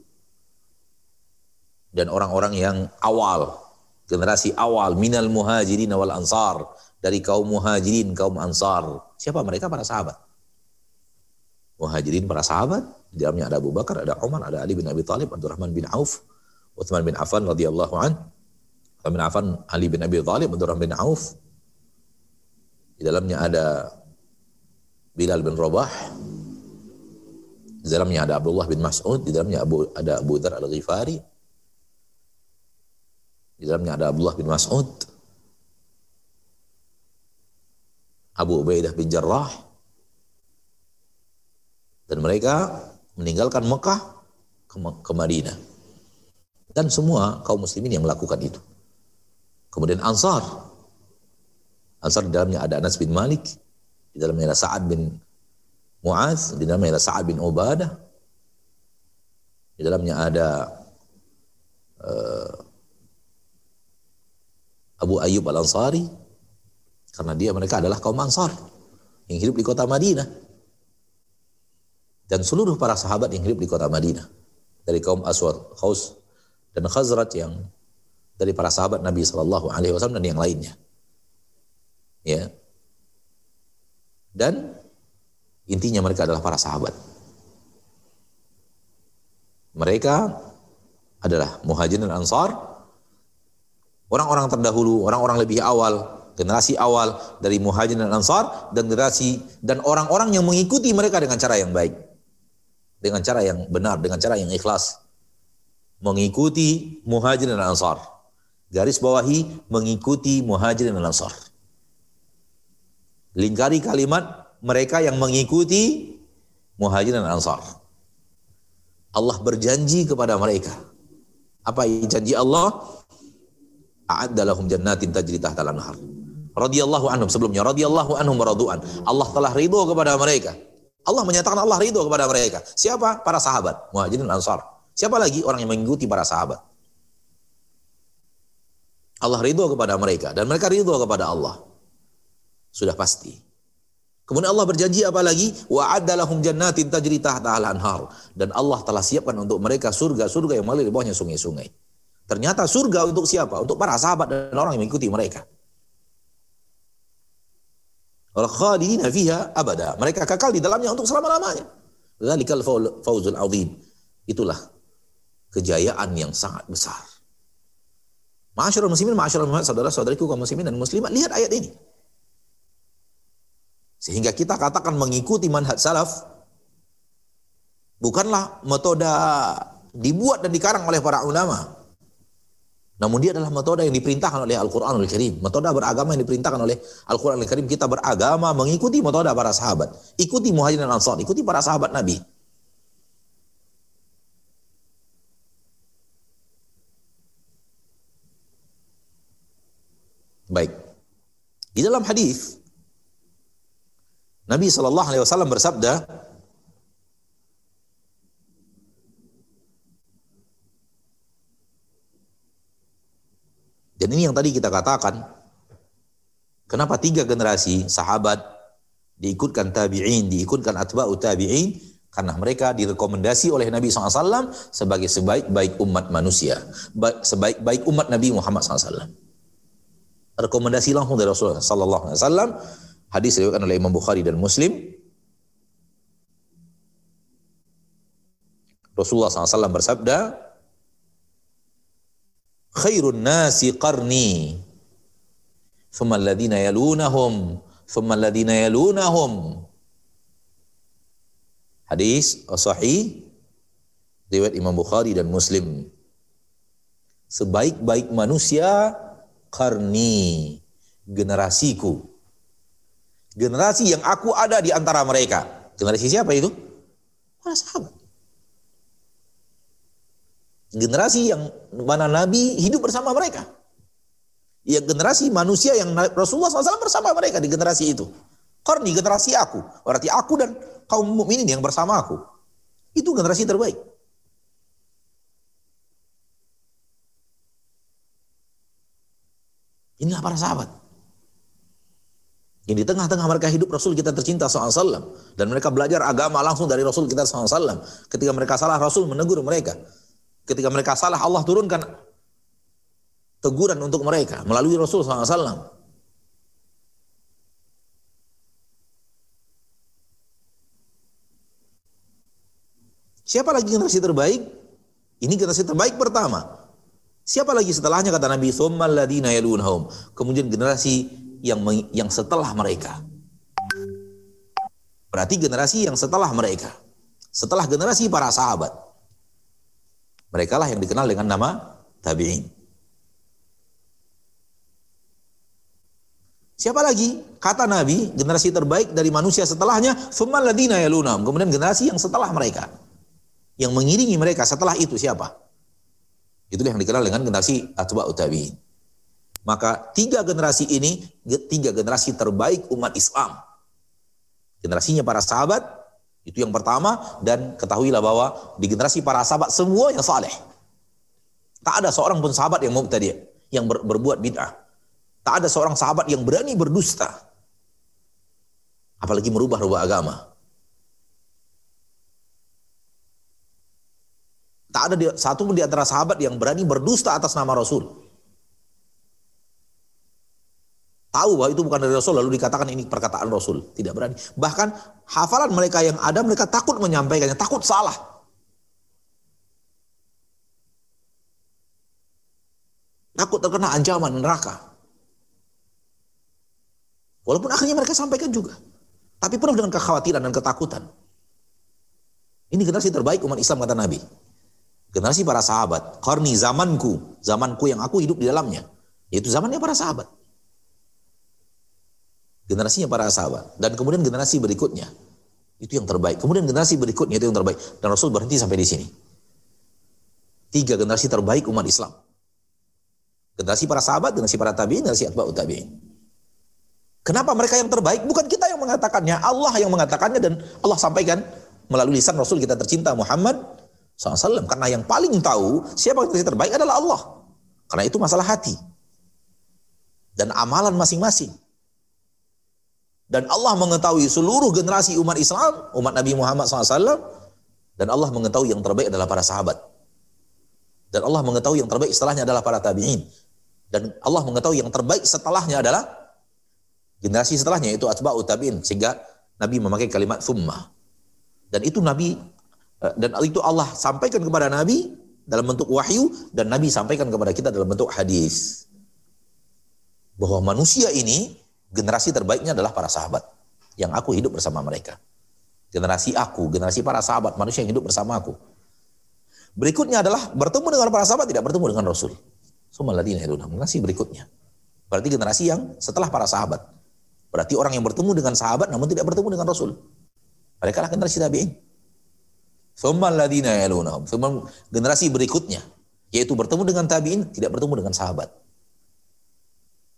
dan orang-orang yang awal, generasi awal minal muhajirin wal ansar, dari kaum muhajirin, kaum ansar. Siapa mereka? Para sahabat. Muhajirin para sahabat, di dalamnya ada Abu Bakar, ada Umar, ada Ali bin Abi Thalib, Abdurrahman bin Auf, Uthman bin Affan radhiyallahu an, Uthman bin Affan, Ali bin Abi Thalib, Abdurrahman bin Auf. Di dalamnya ada Bilal bin Rabah, di dalamnya ada Abdullah bin Mas'ud, di dalamnya Abu, ada Abu Dhar al-Ghifari, di dalamnya ada Abdullah bin Mas'ud, Abu Ubaidah bin Jarrah, dan mereka meninggalkan Mekah ke, ke Madinah. Dan semua kaum muslimin yang melakukan itu. Kemudian Ansar. Ansar di dalamnya ada Anas bin Malik, di dalamnya ada Sa'ad bin Mu'az, di dalamnya ada Sa'ad bin Ubadah, di dalamnya ada uh, Abu Ayyub Al-Ansari, karena dia mereka adalah kaum Ansar yang hidup di kota Madinah. Dan seluruh para sahabat yang hidup di kota Madinah. Dari kaum Aswad, Khaus, dan Khazraj yang dari para sahabat Nabi Shallallahu Alaihi Wasallam dan yang lainnya. Ya. Dan intinya mereka adalah para sahabat. Mereka adalah muhajirin dan ansar, orang-orang terdahulu, orang-orang lebih awal, generasi awal dari muhajirin dan ansar, dan generasi dan orang-orang yang mengikuti mereka dengan cara yang baik, dengan cara yang benar, dengan cara yang ikhlas, mengikuti muhajirin dan ansar. Garis bawahi mengikuti muhajirin dan ansar. Lingkari kalimat mereka yang mengikuti muhajirin dan ansar. Allah berjanji kepada mereka. Apa janji Allah? A'adda lahum jannatin tajri tahtal anhar. Radiyallahu anhum sebelumnya radiyallahu anhum radu'an. Allah telah ridho kepada mereka. Allah menyatakan Allah ridho kepada mereka. Siapa? Para sahabat, muhajirin ansar. Siapa lagi orang yang mengikuti para sahabat? Allah ridho kepada mereka dan mereka ridho kepada Allah. Sudah pasti. Kemudian Allah berjanji apa lagi? Wa lahum jannatin tajri tahta al-anhar. Dan Allah telah siapkan untuk mereka surga-surga yang mengalir di bawahnya sungai-sungai. Ternyata surga untuk siapa? Untuk para sahabat dan orang yang mengikuti mereka. Wal khalidina fiha abada. Mereka kekal di dalamnya untuk selama-lamanya. Dzalikal fawzul azim. Itulah kejayaan yang sangat besar. Masyarakat muslimin, masyarakat muslimin, saudara-saudariku kaum muslimin dan muslimat, lihat ayat ini. Sehingga kita katakan mengikuti manhaj salaf bukanlah metode dibuat dan dikarang oleh para ulama. Namun dia adalah metode yang diperintahkan oleh Al-Quranul Karim. Metode beragama yang diperintahkan oleh Al-Quranul Karim. Kita beragama mengikuti metode para sahabat. Ikuti muhajirin dan ansar. Ikuti para sahabat Nabi. Baik. Di dalam hadis Nabi Wasallam bersabda, dan ini yang tadi kita katakan, kenapa tiga generasi sahabat diikutkan tabi'in, diikutkan atba'u tabi'in, karena mereka direkomendasi oleh Nabi SAW sebagai sebaik-baik umat manusia, sebaik-baik umat Nabi Muhammad SAW. Rekomendasi langsung dari Rasulullah Wasallam Hadis diriwayatkan oleh Imam Bukhari dan Muslim. Rasulullah SAW bersabda, Khairun nasi qarni, thumma yalunahum, thumma alladhina yalunahum. Hadis sahih riwayat Imam Bukhari dan Muslim. Sebaik-baik manusia karni generasiku Generasi yang aku ada di antara mereka. Generasi siapa itu? Para sahabat. Generasi yang mana Nabi hidup bersama mereka. Ya generasi manusia yang Rasulullah SAW bersama mereka di generasi itu. Korni generasi aku. Berarti aku dan kaum mukminin yang bersama aku. Itu generasi terbaik. Inilah para sahabat. Yang di tengah-tengah mereka hidup Rasul kita tercinta SAW. Dan mereka belajar agama langsung dari Rasul kita SAW. Ketika mereka salah Rasul menegur mereka. Ketika mereka salah Allah turunkan teguran untuk mereka melalui Rasul SAW. Siapa lagi generasi terbaik? Ini generasi terbaik pertama. Siapa lagi setelahnya kata Nabi yalunhum. Kemudian generasi yang yang setelah mereka. Berarti generasi yang setelah mereka. Setelah generasi para sahabat. Mereka lah yang dikenal dengan nama tabi'in. Siapa lagi? Kata Nabi, generasi terbaik dari manusia setelahnya, ladina yalunhum. Kemudian generasi yang setelah mereka. Yang mengiringi mereka setelah itu siapa? Itulah yang dikenal dengan generasi atba'ut tabi'in. Maka tiga generasi ini, tiga generasi terbaik umat Islam. Generasinya para sahabat, itu yang pertama, dan ketahuilah bahwa di generasi para sahabat semua yang saleh. Tak ada seorang pun sahabat yang mubtadi' yang ber, berbuat bid'ah. Tak ada seorang sahabat yang berani berdusta. Apalagi merubah-rubah agama. Tak ada satu pun di antara sahabat yang berani berdusta atas nama Rasul. Tahu bahwa itu bukan dari Rasul lalu dikatakan ini perkataan Rasul. Tidak berani. Bahkan hafalan mereka yang ada mereka takut menyampaikannya, takut salah. Takut terkena ancaman neraka. Walaupun akhirnya mereka sampaikan juga. Tapi penuh dengan kekhawatiran dan ketakutan. Ini generasi terbaik umat Islam kata Nabi generasi para sahabat, karni zamanku, zamanku yang aku hidup di dalamnya, yaitu zamannya para sahabat. Generasinya para sahabat dan kemudian generasi berikutnya itu yang terbaik. Kemudian generasi berikutnya itu yang terbaik dan Rasul berhenti sampai di sini. Tiga generasi terbaik umat Islam. Generasi para sahabat, generasi para tabi'in, generasi atba'ut tabi'in. Kenapa mereka yang terbaik? Bukan kita yang mengatakannya, Allah yang mengatakannya dan Allah sampaikan melalui lisan Rasul kita tercinta Muhammad SAW. Karena yang paling tahu siapa yang terbaik adalah Allah. Karena itu masalah hati. Dan amalan masing-masing. Dan Allah mengetahui seluruh generasi umat Islam, umat Nabi Muhammad SAW. Dan Allah mengetahui yang terbaik adalah para sahabat. Dan Allah mengetahui yang terbaik setelahnya adalah para tabi'in. Dan Allah mengetahui yang terbaik setelahnya adalah generasi setelahnya itu atba'u tabi'in. Sehingga Nabi memakai kalimat thumma. Dan itu Nabi Eh, dan itu Allah sampaikan kepada Nabi dalam bentuk wahyu dan Nabi sampaikan kepada kita dalam bentuk hadis. Bahwa manusia ini generasi terbaiknya adalah para sahabat yang aku hidup bersama mereka. Generasi aku, generasi para sahabat, manusia yang hidup bersama aku. Berikutnya adalah bertemu dengan para sahabat tidak bertemu dengan Rasul. Sumaladina generasi berikutnya. Berarti generasi yang setelah para sahabat. Berarti orang yang bertemu dengan sahabat namun tidak bertemu dengan Rasul. Mereka lah generasi tabi'in. Thummal ladina yalunahum. generasi berikutnya yaitu bertemu dengan tabi'in tidak bertemu dengan sahabat.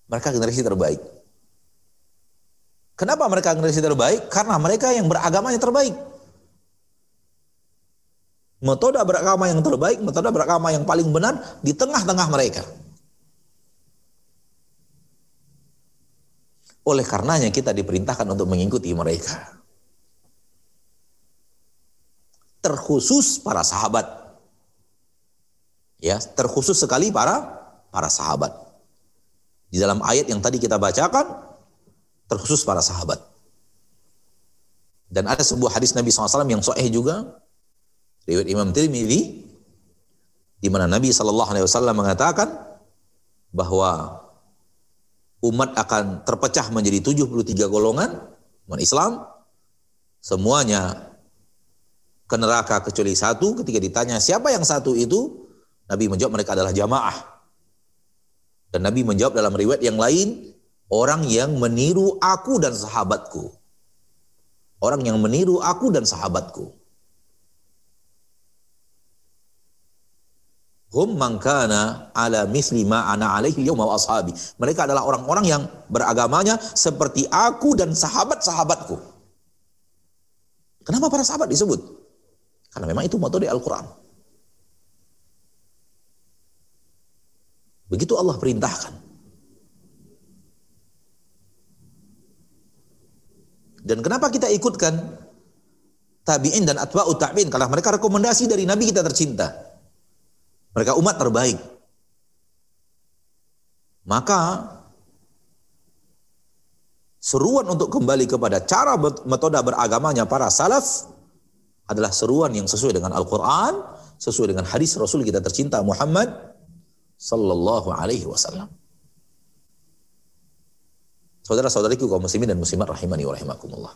Mereka generasi terbaik. Kenapa mereka generasi terbaik? Karena mereka yang beragamanya terbaik. Metode beragama yang terbaik, metode beragama yang paling benar di tengah-tengah mereka. Oleh karenanya kita diperintahkan untuk mengikuti mereka. terkhusus para sahabat. Ya, terkhusus sekali para para sahabat. Di dalam ayat yang tadi kita bacakan terkhusus para sahabat. Dan ada sebuah hadis Nabi SAW yang sahih juga riwayat Imam Tirmidzi di mana Nabi Wasallam mengatakan bahwa umat akan terpecah menjadi 73 golongan umat Islam semuanya ke neraka kecuali satu ketika ditanya siapa yang satu itu Nabi menjawab mereka adalah jamaah dan Nabi menjawab dalam riwayat yang lain orang yang meniru aku dan sahabatku. Orang yang meniru aku dan sahabatku. Hum mangkana ala misli ma ana alaihi yawma ashabi. Mereka adalah orang-orang yang beragamanya seperti aku dan sahabat-sahabatku. Kenapa para sahabat disebut? Karena memang itu metode Al-Quran. Begitu Allah perintahkan. Dan kenapa kita ikutkan tabi'in dan atba'u tabi'in? Karena mereka rekomendasi dari Nabi kita tercinta. Mereka umat terbaik. Maka seruan untuk kembali kepada cara metode beragamanya para salaf adalah seruan yang sesuai dengan Al-Quran, sesuai dengan hadis Rasul kita tercinta Muhammad sallallahu alaihi wasallam. Saudara-saudariku kaum muslimin dan muslimat rahimani wa rahimakumullah.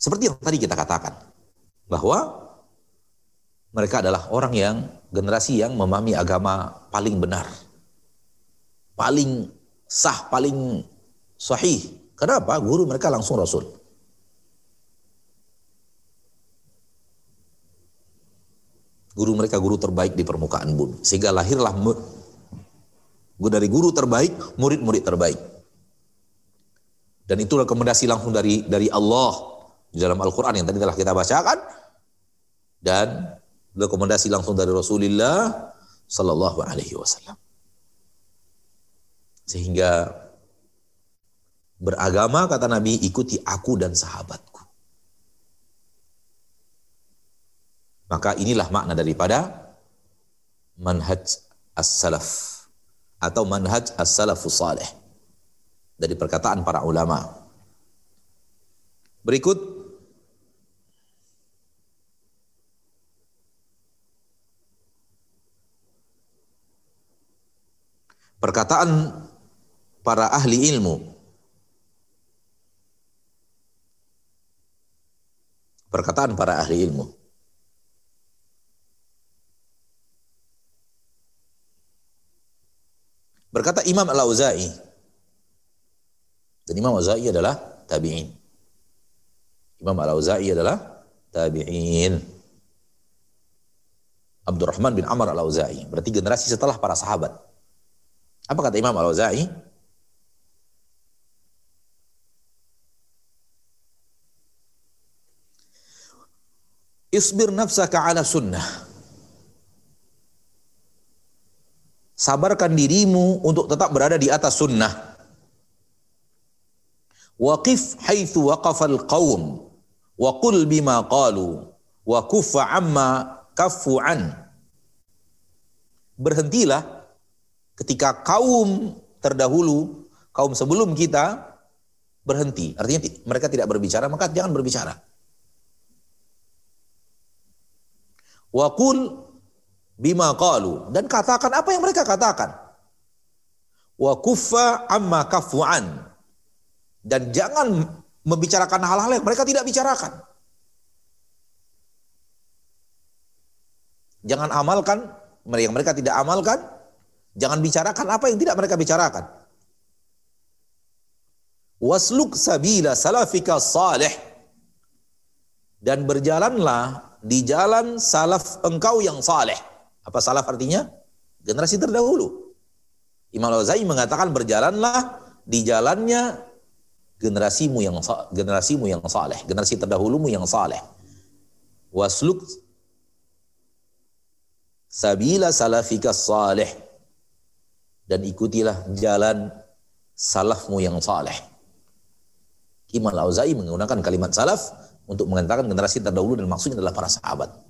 Seperti yang tadi kita katakan bahwa mereka adalah orang yang generasi yang memahami agama paling benar. Paling sah, paling sahih. Kenapa? Guru mereka langsung Rasul. Guru mereka guru terbaik di permukaan bumi. Sehingga lahirlah dari guru terbaik, murid-murid terbaik. Dan itu rekomendasi langsung dari dari Allah di dalam Al-Quran yang tadi telah kita bacakan. Dan rekomendasi langsung dari Rasulullah Sallallahu Alaihi Wasallam. Sehingga beragama kata Nabi ikuti aku dan sahabatku. Maka inilah makna daripada manhaj as-salaf atau manhaj as-salafus salih dari perkataan para ulama. Berikut perkataan para ahli ilmu. Perkataan para ahli ilmu. Berkata Imam Al-Auza'i. Dan Imam Al-Auza'i adalah tabi'in. Imam Al-Auza'i adalah tabi'in. Abdurrahman bin Amr Al-Auza'i. Berarti generasi setelah para sahabat. Apa kata Imam Al-Auza'i? Isbir nafsaka ala sunnah sabarkan dirimu untuk tetap berada di atas sunnah. Waqif haitsu waqafal qaum wa qul bima qalu wa kuffa amma kaffu an. Berhentilah ketika kaum terdahulu, kaum sebelum kita berhenti. Artinya mereka tidak berbicara, maka jangan berbicara. Wa qul bima qalu dan katakan apa yang mereka katakan. Wa kuffa amma kafuan dan jangan membicarakan hal-hal yang mereka tidak bicarakan. Jangan amalkan yang mereka tidak amalkan, jangan bicarakan apa yang tidak mereka bicarakan. Wasluk sabila salafika salih dan berjalanlah di jalan salaf engkau yang saleh. Apa salaf artinya? Generasi terdahulu. Imam Al-Ghazali mengatakan berjalanlah di jalannya generasimu yang generasimu yang saleh, generasi terdahulumu yang saleh. Wasluk sabila salafika saleh dan ikutilah jalan salafmu yang saleh. Imam Al-Auza'i menggunakan kalimat salaf untuk mengatakan generasi terdahulu dan maksudnya adalah para sahabat.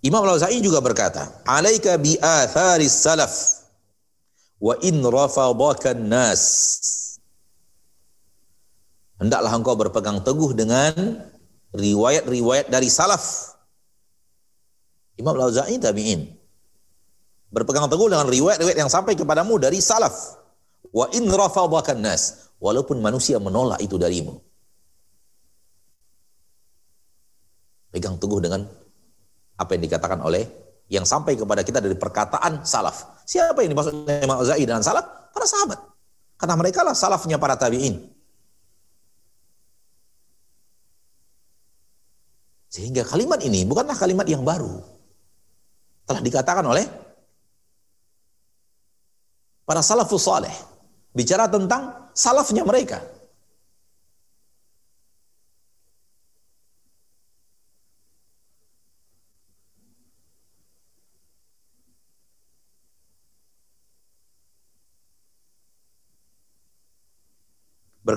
Imam Al-Auza'i juga berkata, "Alaika bi atharis salaf wa in rafadaka nas." Hendaklah engkau berpegang teguh dengan riwayat-riwayat dari salaf. Imam Al-Auza'i tabi'in. Berpegang teguh dengan riwayat-riwayat yang sampai kepadamu dari salaf. Wa in rafadaka nas, walaupun manusia menolak itu darimu. Pegang teguh dengan apa yang dikatakan oleh yang sampai kepada kita dari perkataan salaf. Siapa yang dimaksud Imam Zaid dan salaf? Para sahabat. Karena mereka lah salafnya para tabi'in. Sehingga kalimat ini bukanlah kalimat yang baru. Telah dikatakan oleh para salafus saleh. Bicara tentang salafnya mereka.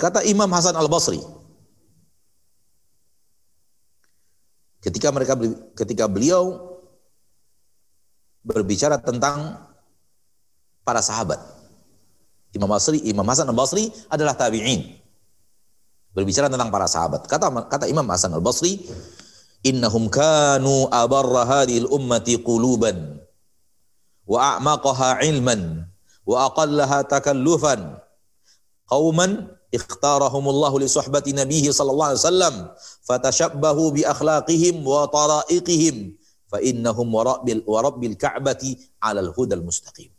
Berkata Imam Hasan Al-Basri, ketika mereka ketika beliau berbicara tentang para sahabat. Imam Basri, Imam Hasan Al-Basri adalah tabi'in. Berbicara tentang para sahabat. Kata kata Imam Hasan Al-Basri, "Innahum kanu abarra hadhil ummati quluban wa a'maqaha ilman wa aqallaha takallufan." Qauman ikhtarahumullahu li suhbati nabihi sallallahu alaihi wasallam fatashabbahu bi akhlaqihim wa tara'iqihim fa innahum wa rabbil wa rabbil ka'bati 'alal hudal mustaqim.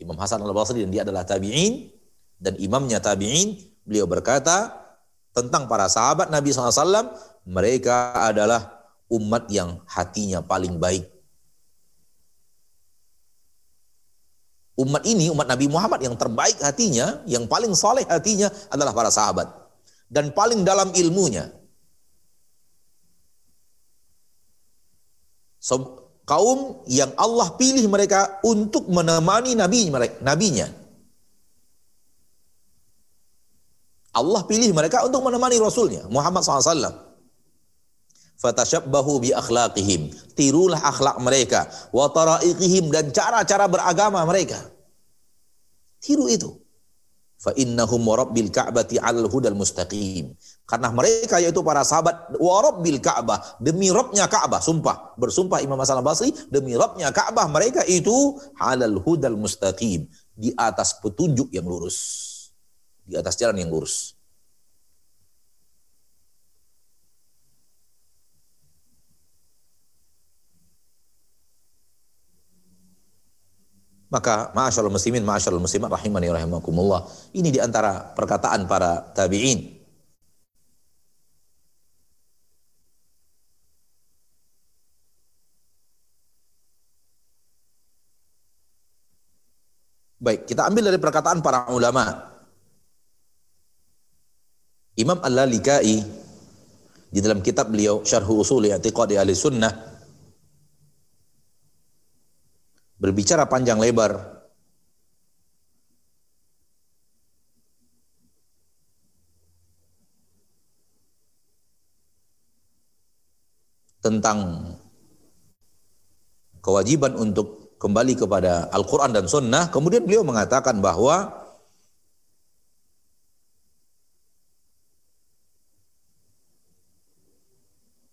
Imam Hasan Al-Basri dan dia adalah tabi'in dan imamnya tabi'in beliau berkata tentang para sahabat Nabi SAW mereka adalah umat yang hatinya paling baik umat ini umat Nabi Muhammad yang terbaik hatinya yang paling soleh hatinya adalah para sahabat dan paling dalam ilmunya so, kaum yang Allah pilih mereka untuk menemani nabi nabinya. Allah pilih mereka untuk menemani Rasulnya Muhammad SAW. Fatashabbahu bi akhlaqihim. Tirulah akhlak mereka. Wa tara'iqihim dan cara-cara beragama mereka. Tiru itu fa innahum rabbil ka'bati 'alal hudal mustaqim. Karena mereka yaitu para sahabat wa rabbil ka'bah, demi Rabbnya Ka'bah, sumpah, bersumpah Imam Hasan Basri, demi Rabbnya Ka'bah mereka itu 'alal hudal mustaqim, di atas petunjuk yang lurus. Di atas jalan yang lurus. Maka ma'asyarul muslimin, ma'asyarul muslimat rahimani rahimakumullah. Ini di antara perkataan para tabi'in. Baik, kita ambil dari perkataan para ulama. Imam Al-Lalikai di dalam kitab beliau Syarhu Usuli I'tiqadi Ahli Sunnah berbicara panjang lebar. Tentang kewajiban untuk kembali kepada Al-Quran dan Sunnah, kemudian beliau mengatakan bahwa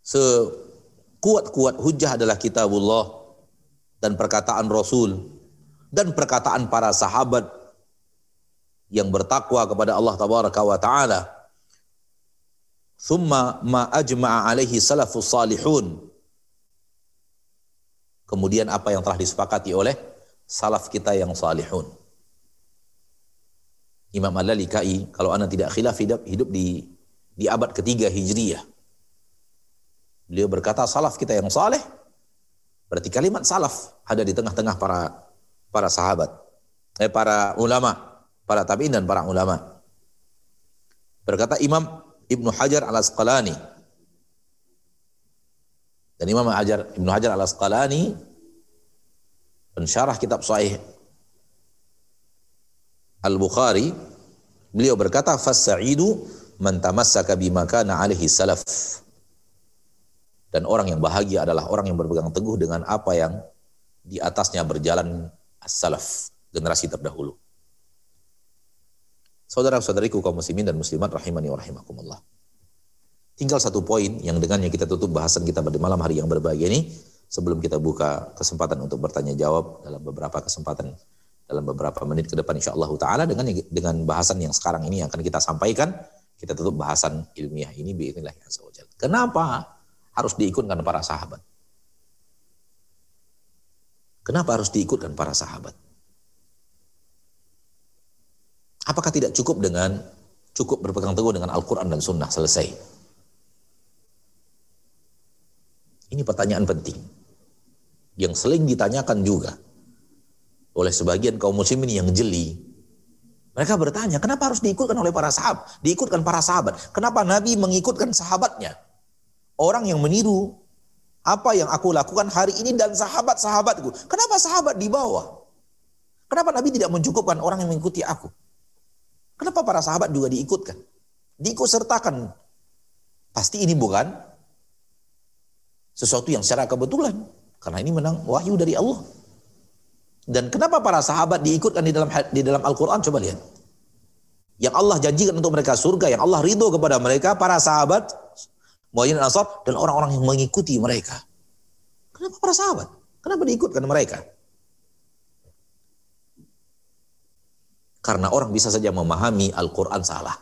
sekuat-kuat hujah adalah kitabullah dan perkataan Rasul dan perkataan para sahabat yang bertakwa kepada Allah tabaraka wa taala. Thumma ma ajma'a alaihi salafus salihun. Kemudian apa yang telah disepakati oleh salaf kita yang salihun. Imam Al-Lalikai kalau anda tidak khilaf hidup, hidup di di abad ketiga Hijriyah. Beliau berkata salaf kita yang saleh Berarti kalimat salaf ada di tengah-tengah para para sahabat, eh para ulama, para tabi'in dan para ulama. Berkata Imam Ibnu Hajar Al-Asqalani. Dan Imam Hajar Ibnu Hajar Al-Asqalani pensyarah kitab sahih Al-Bukhari beliau berkata fas-sa'idu man tamassaka bima kana salaf dan orang yang bahagia adalah orang yang berpegang teguh dengan apa yang di atasnya berjalan as-salaf, generasi terdahulu. Saudara-saudariku kaum muslimin dan muslimat rahimani wa rahimakumullah. Tinggal satu poin yang dengannya kita tutup bahasan kita pada malam hari yang berbahagia ini sebelum kita buka kesempatan untuk bertanya jawab dalam beberapa kesempatan dalam beberapa menit ke depan insya Allah taala dengan dengan bahasan yang sekarang ini yang akan kita sampaikan kita tutup bahasan ilmiah ini biidznillah. Kenapa? Harus diikutkan para sahabat. Kenapa harus diikutkan para sahabat? Apakah tidak cukup dengan cukup berpegang teguh dengan Al-Quran dan Sunnah selesai? Ini pertanyaan penting yang sering ditanyakan juga oleh sebagian kaum muslimin yang jeli. Mereka bertanya, kenapa harus diikutkan oleh para sahabat? Diikutkan para sahabat. Kenapa Nabi mengikutkan sahabatnya? Orang yang meniru apa yang aku lakukan hari ini dan sahabat-sahabatku. Kenapa sahabat di bawah? Kenapa Nabi tidak mencukupkan orang yang mengikuti aku? Kenapa para sahabat juga diikutkan? Diikut sertakan. Pasti ini bukan sesuatu yang secara kebetulan. Karena ini menang wahyu dari Allah. Dan kenapa para sahabat diikutkan di dalam di dalam Al-Quran? Coba lihat. Yang Allah janjikan untuk mereka surga, yang Allah ridho kepada mereka, para sahabat, Muhajirin Ansar, dan orang-orang yang mengikuti mereka. Kenapa para sahabat? Kenapa diikutkan mereka? Karena orang bisa saja memahami Al-Quran salah.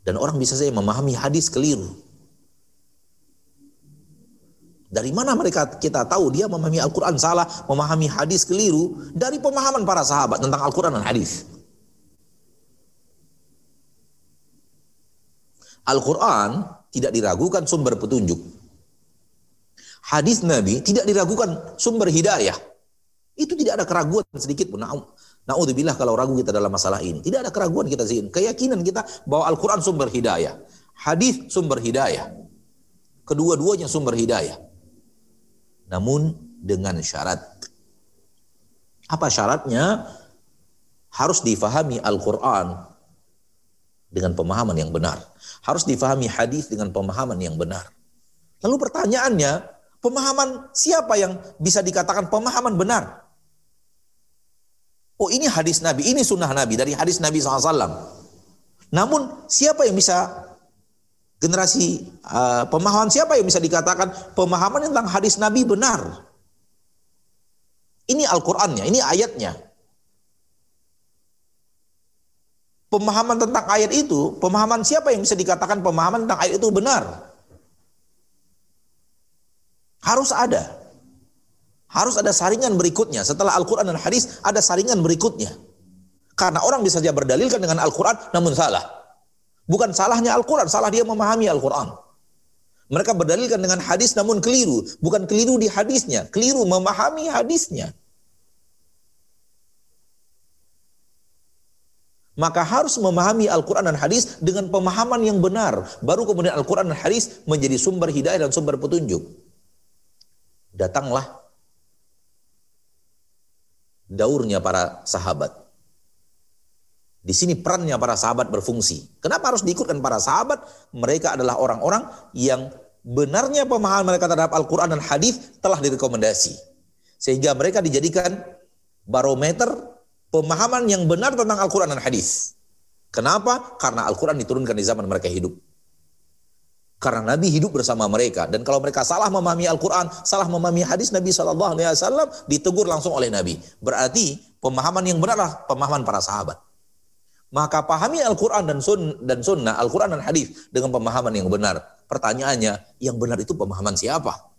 Dan orang bisa saja memahami hadis keliru. Dari mana mereka kita tahu dia memahami Al-Quran salah, memahami hadis keliru dari pemahaman para sahabat tentang Al-Quran dan hadis. Al-Quran tidak diragukan sumber petunjuk. Hadis Nabi tidak diragukan sumber hidayah. Itu tidak ada keraguan sedikit pun. Na'udzubillah kalau ragu kita dalam masalah ini. Tidak ada keraguan kita sih. Keyakinan kita bahwa Al-Quran sumber hidayah. Hadis sumber hidayah. Kedua-duanya sumber hidayah namun dengan syarat. Apa syaratnya? Harus difahami Al-Quran dengan pemahaman yang benar. Harus difahami hadis dengan pemahaman yang benar. Lalu pertanyaannya, pemahaman siapa yang bisa dikatakan pemahaman benar? Oh ini hadis Nabi, ini sunnah Nabi dari hadis Nabi SAW. Namun siapa yang bisa generasi uh, pemahaman siapa yang bisa dikatakan pemahaman tentang hadis Nabi benar? Ini Al-Qur'annya, ini ayatnya. Pemahaman tentang ayat itu, pemahaman siapa yang bisa dikatakan pemahaman tentang ayat itu benar? Harus ada. Harus ada saringan berikutnya. Setelah Al-Quran dan hadis, ada saringan berikutnya. Karena orang bisa saja berdalilkan dengan Al-Quran, namun salah. Bukan salahnya Al-Quran, salah dia memahami Al-Quran. Mereka berdalilkan dengan hadis namun keliru. Bukan keliru di hadisnya, keliru memahami hadisnya. Maka harus memahami Al-Quran dan hadis dengan pemahaman yang benar. Baru kemudian Al-Quran dan hadis menjadi sumber hidayah dan sumber petunjuk. Datanglah daurnya para sahabat. Di sini perannya para sahabat berfungsi. Kenapa harus diikutkan para sahabat? Mereka adalah orang-orang yang benarnya pemahaman mereka terhadap Al-Quran dan hadis telah direkomendasi. Sehingga mereka dijadikan barometer pemahaman yang benar tentang Al-Quran dan hadis. Kenapa? Karena Al-Quran diturunkan di zaman mereka hidup. Karena Nabi hidup bersama mereka dan kalau mereka salah memahami Al-Quran, salah memahami hadis Nabi Shallallahu Alaihi Wasallam, ditegur langsung oleh Nabi. Berarti pemahaman yang benar adalah pemahaman para sahabat. Maka pahami Al-Quran dan, sun, dan sunnah, Al-Quran dan hadis dengan pemahaman yang benar. Pertanyaannya, yang benar itu pemahaman siapa?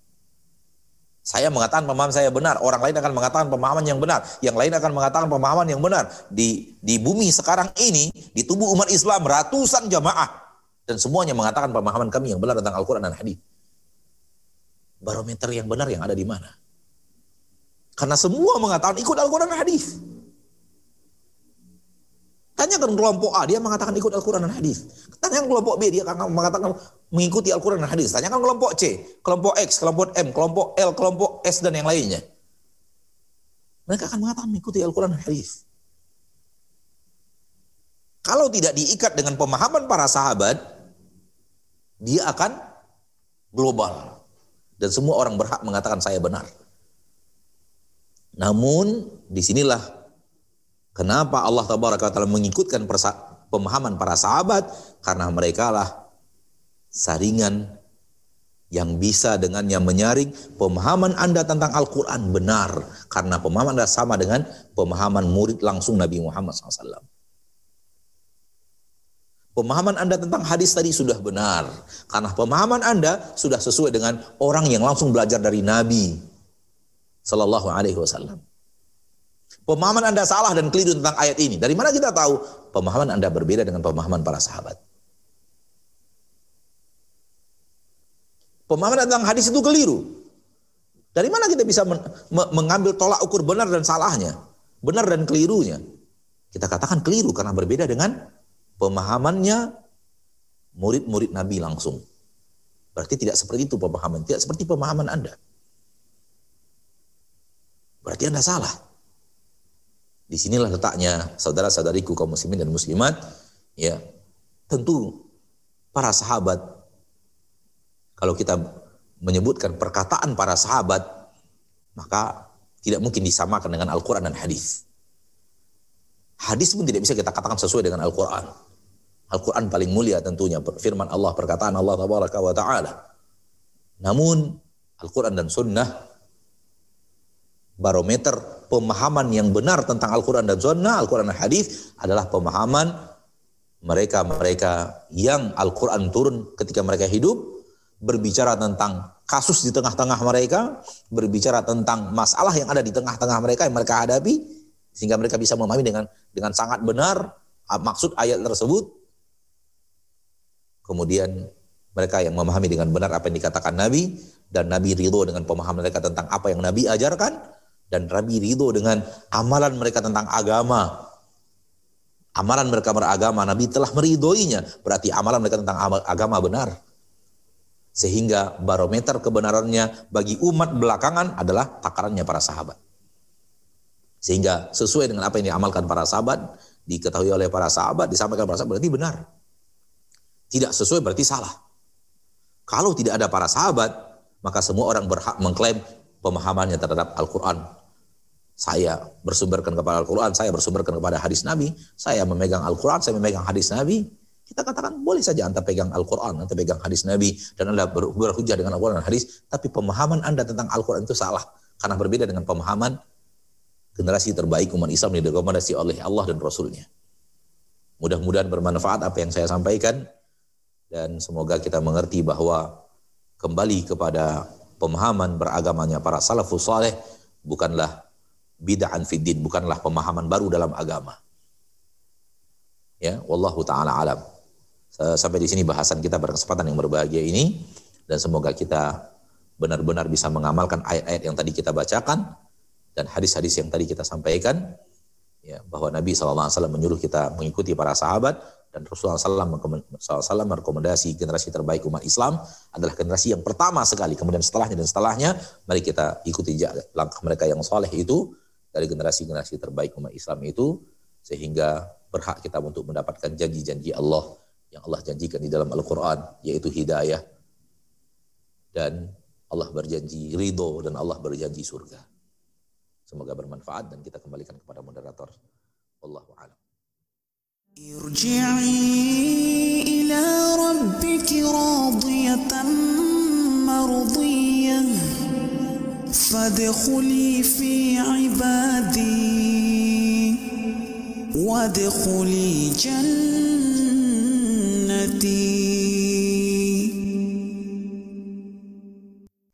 Saya mengatakan pemahaman saya benar, orang lain akan mengatakan pemahaman yang benar, yang lain akan mengatakan pemahaman yang benar. Di di bumi sekarang ini, di tubuh umat Islam ratusan jamaah dan semuanya mengatakan pemahaman kami yang benar tentang Al-Qur'an dan hadis. Barometer yang benar yang ada di mana? Karena semua mengatakan ikut Al-Qur'an dan hadis. Tanyakan kelompok A, dia mengatakan ikut Al-Quran dan hadis. Tanyakan kelompok B, dia akan mengatakan mengikuti Al-Quran dan hadis. Tanyakan kelompok C, kelompok X, kelompok M, kelompok L, kelompok S, dan yang lainnya. Mereka akan mengatakan mengikuti Al-Quran dan hadis. Kalau tidak diikat dengan pemahaman para sahabat, dia akan global. Dan semua orang berhak mengatakan saya benar. Namun di sinilah Kenapa Allah Taala mengikutkan pemahaman para sahabat? Karena mereka lah saringan yang bisa dengannya menyaring pemahaman Anda tentang Al-Quran benar. Karena pemahaman Anda sama dengan pemahaman murid langsung Nabi Muhammad SAW. Pemahaman Anda tentang hadis tadi sudah benar. Karena pemahaman Anda sudah sesuai dengan orang yang langsung belajar dari Nabi Sallallahu Alaihi Wasallam. Pemahaman Anda salah dan keliru tentang ayat ini. Dari mana kita tahu? Pemahaman Anda berbeda dengan pemahaman para sahabat. Pemahaman tentang hadis itu keliru. Dari mana kita bisa mengambil tolak ukur benar dan salahnya? Benar dan kelirunya. Kita katakan keliru karena berbeda dengan pemahamannya murid-murid Nabi langsung. Berarti tidak seperti itu pemahaman. Tidak seperti pemahaman Anda. Berarti Anda salah. Di sinilah letaknya saudara-saudariku kaum muslimin dan muslimat, ya tentu para sahabat kalau kita menyebutkan perkataan para sahabat maka tidak mungkin disamakan dengan Al-Quran dan hadis. Hadis pun tidak bisa kita katakan sesuai dengan Al-Quran. Al-Quran paling mulia tentunya firman Allah perkataan Allah wa taala. Namun Al-Quran dan Sunnah barometer pemahaman yang benar tentang Al-Quran dan Sunnah, Al-Quran dan Hadis adalah pemahaman mereka-mereka yang Al-Quran turun ketika mereka hidup, berbicara tentang kasus di tengah-tengah mereka, berbicara tentang masalah yang ada di tengah-tengah mereka yang mereka hadapi, sehingga mereka bisa memahami dengan dengan sangat benar maksud ayat tersebut. Kemudian mereka yang memahami dengan benar apa yang dikatakan Nabi dan Nabi ridho dengan pemahaman mereka tentang apa yang Nabi ajarkan dan Nabi ridho dengan amalan mereka tentang agama. Amalan mereka beragama, Nabi telah meridhoinya. Berarti amalan mereka tentang agama benar. Sehingga barometer kebenarannya bagi umat belakangan adalah takarannya para sahabat. Sehingga sesuai dengan apa yang diamalkan para sahabat, diketahui oleh para sahabat, disampaikan para sahabat, berarti benar. Tidak sesuai berarti salah. Kalau tidak ada para sahabat, maka semua orang berhak mengklaim pemahamannya terhadap Al-Quran. Saya bersumberkan kepada Al-Quran, saya bersumberkan kepada hadis Nabi, saya memegang Al-Quran, saya memegang hadis Nabi. Kita katakan boleh saja anda pegang Al-Quran, anda pegang hadis Nabi, dan anda ber berhujah dengan Al-Quran dan hadis, tapi pemahaman anda tentang Al-Quran itu salah. Karena berbeda dengan pemahaman generasi terbaik umat Islam yang direkomendasi oleh Allah dan Rasulnya. Mudah-mudahan bermanfaat apa yang saya sampaikan, dan semoga kita mengerti bahwa kembali kepada pemahaman beragamanya para salafus saleh bukanlah bid'an fiddin, bukanlah pemahaman baru dalam agama. Ya, wallahu taala alam. Sampai di sini bahasan kita berkesempatan yang berbahagia ini. Dan semoga kita benar-benar bisa mengamalkan ayat-ayat yang tadi kita bacakan dan hadis-hadis yang tadi kita sampaikan. Ya bahwa Nabi SAW menyuruh kita mengikuti para sahabat dan Rasulullah SAW merekomendasi generasi terbaik umat Islam adalah generasi yang pertama sekali. Kemudian setelahnya dan setelahnya mari kita ikuti langkah mereka yang soleh itu dari generasi-generasi terbaik umat Islam itu sehingga berhak kita untuk mendapatkan janji-janji Allah yang Allah janjikan di dalam Al-Quran yaitu hidayah dan Allah berjanji ridho dan Allah berjanji surga. Semoga bermanfaat dan kita kembalikan kepada moderator. Wallahu a'lam.
ارجعي إلى ربك راضية مرضية فادخلي في عبادي وادخلي جنة Deep.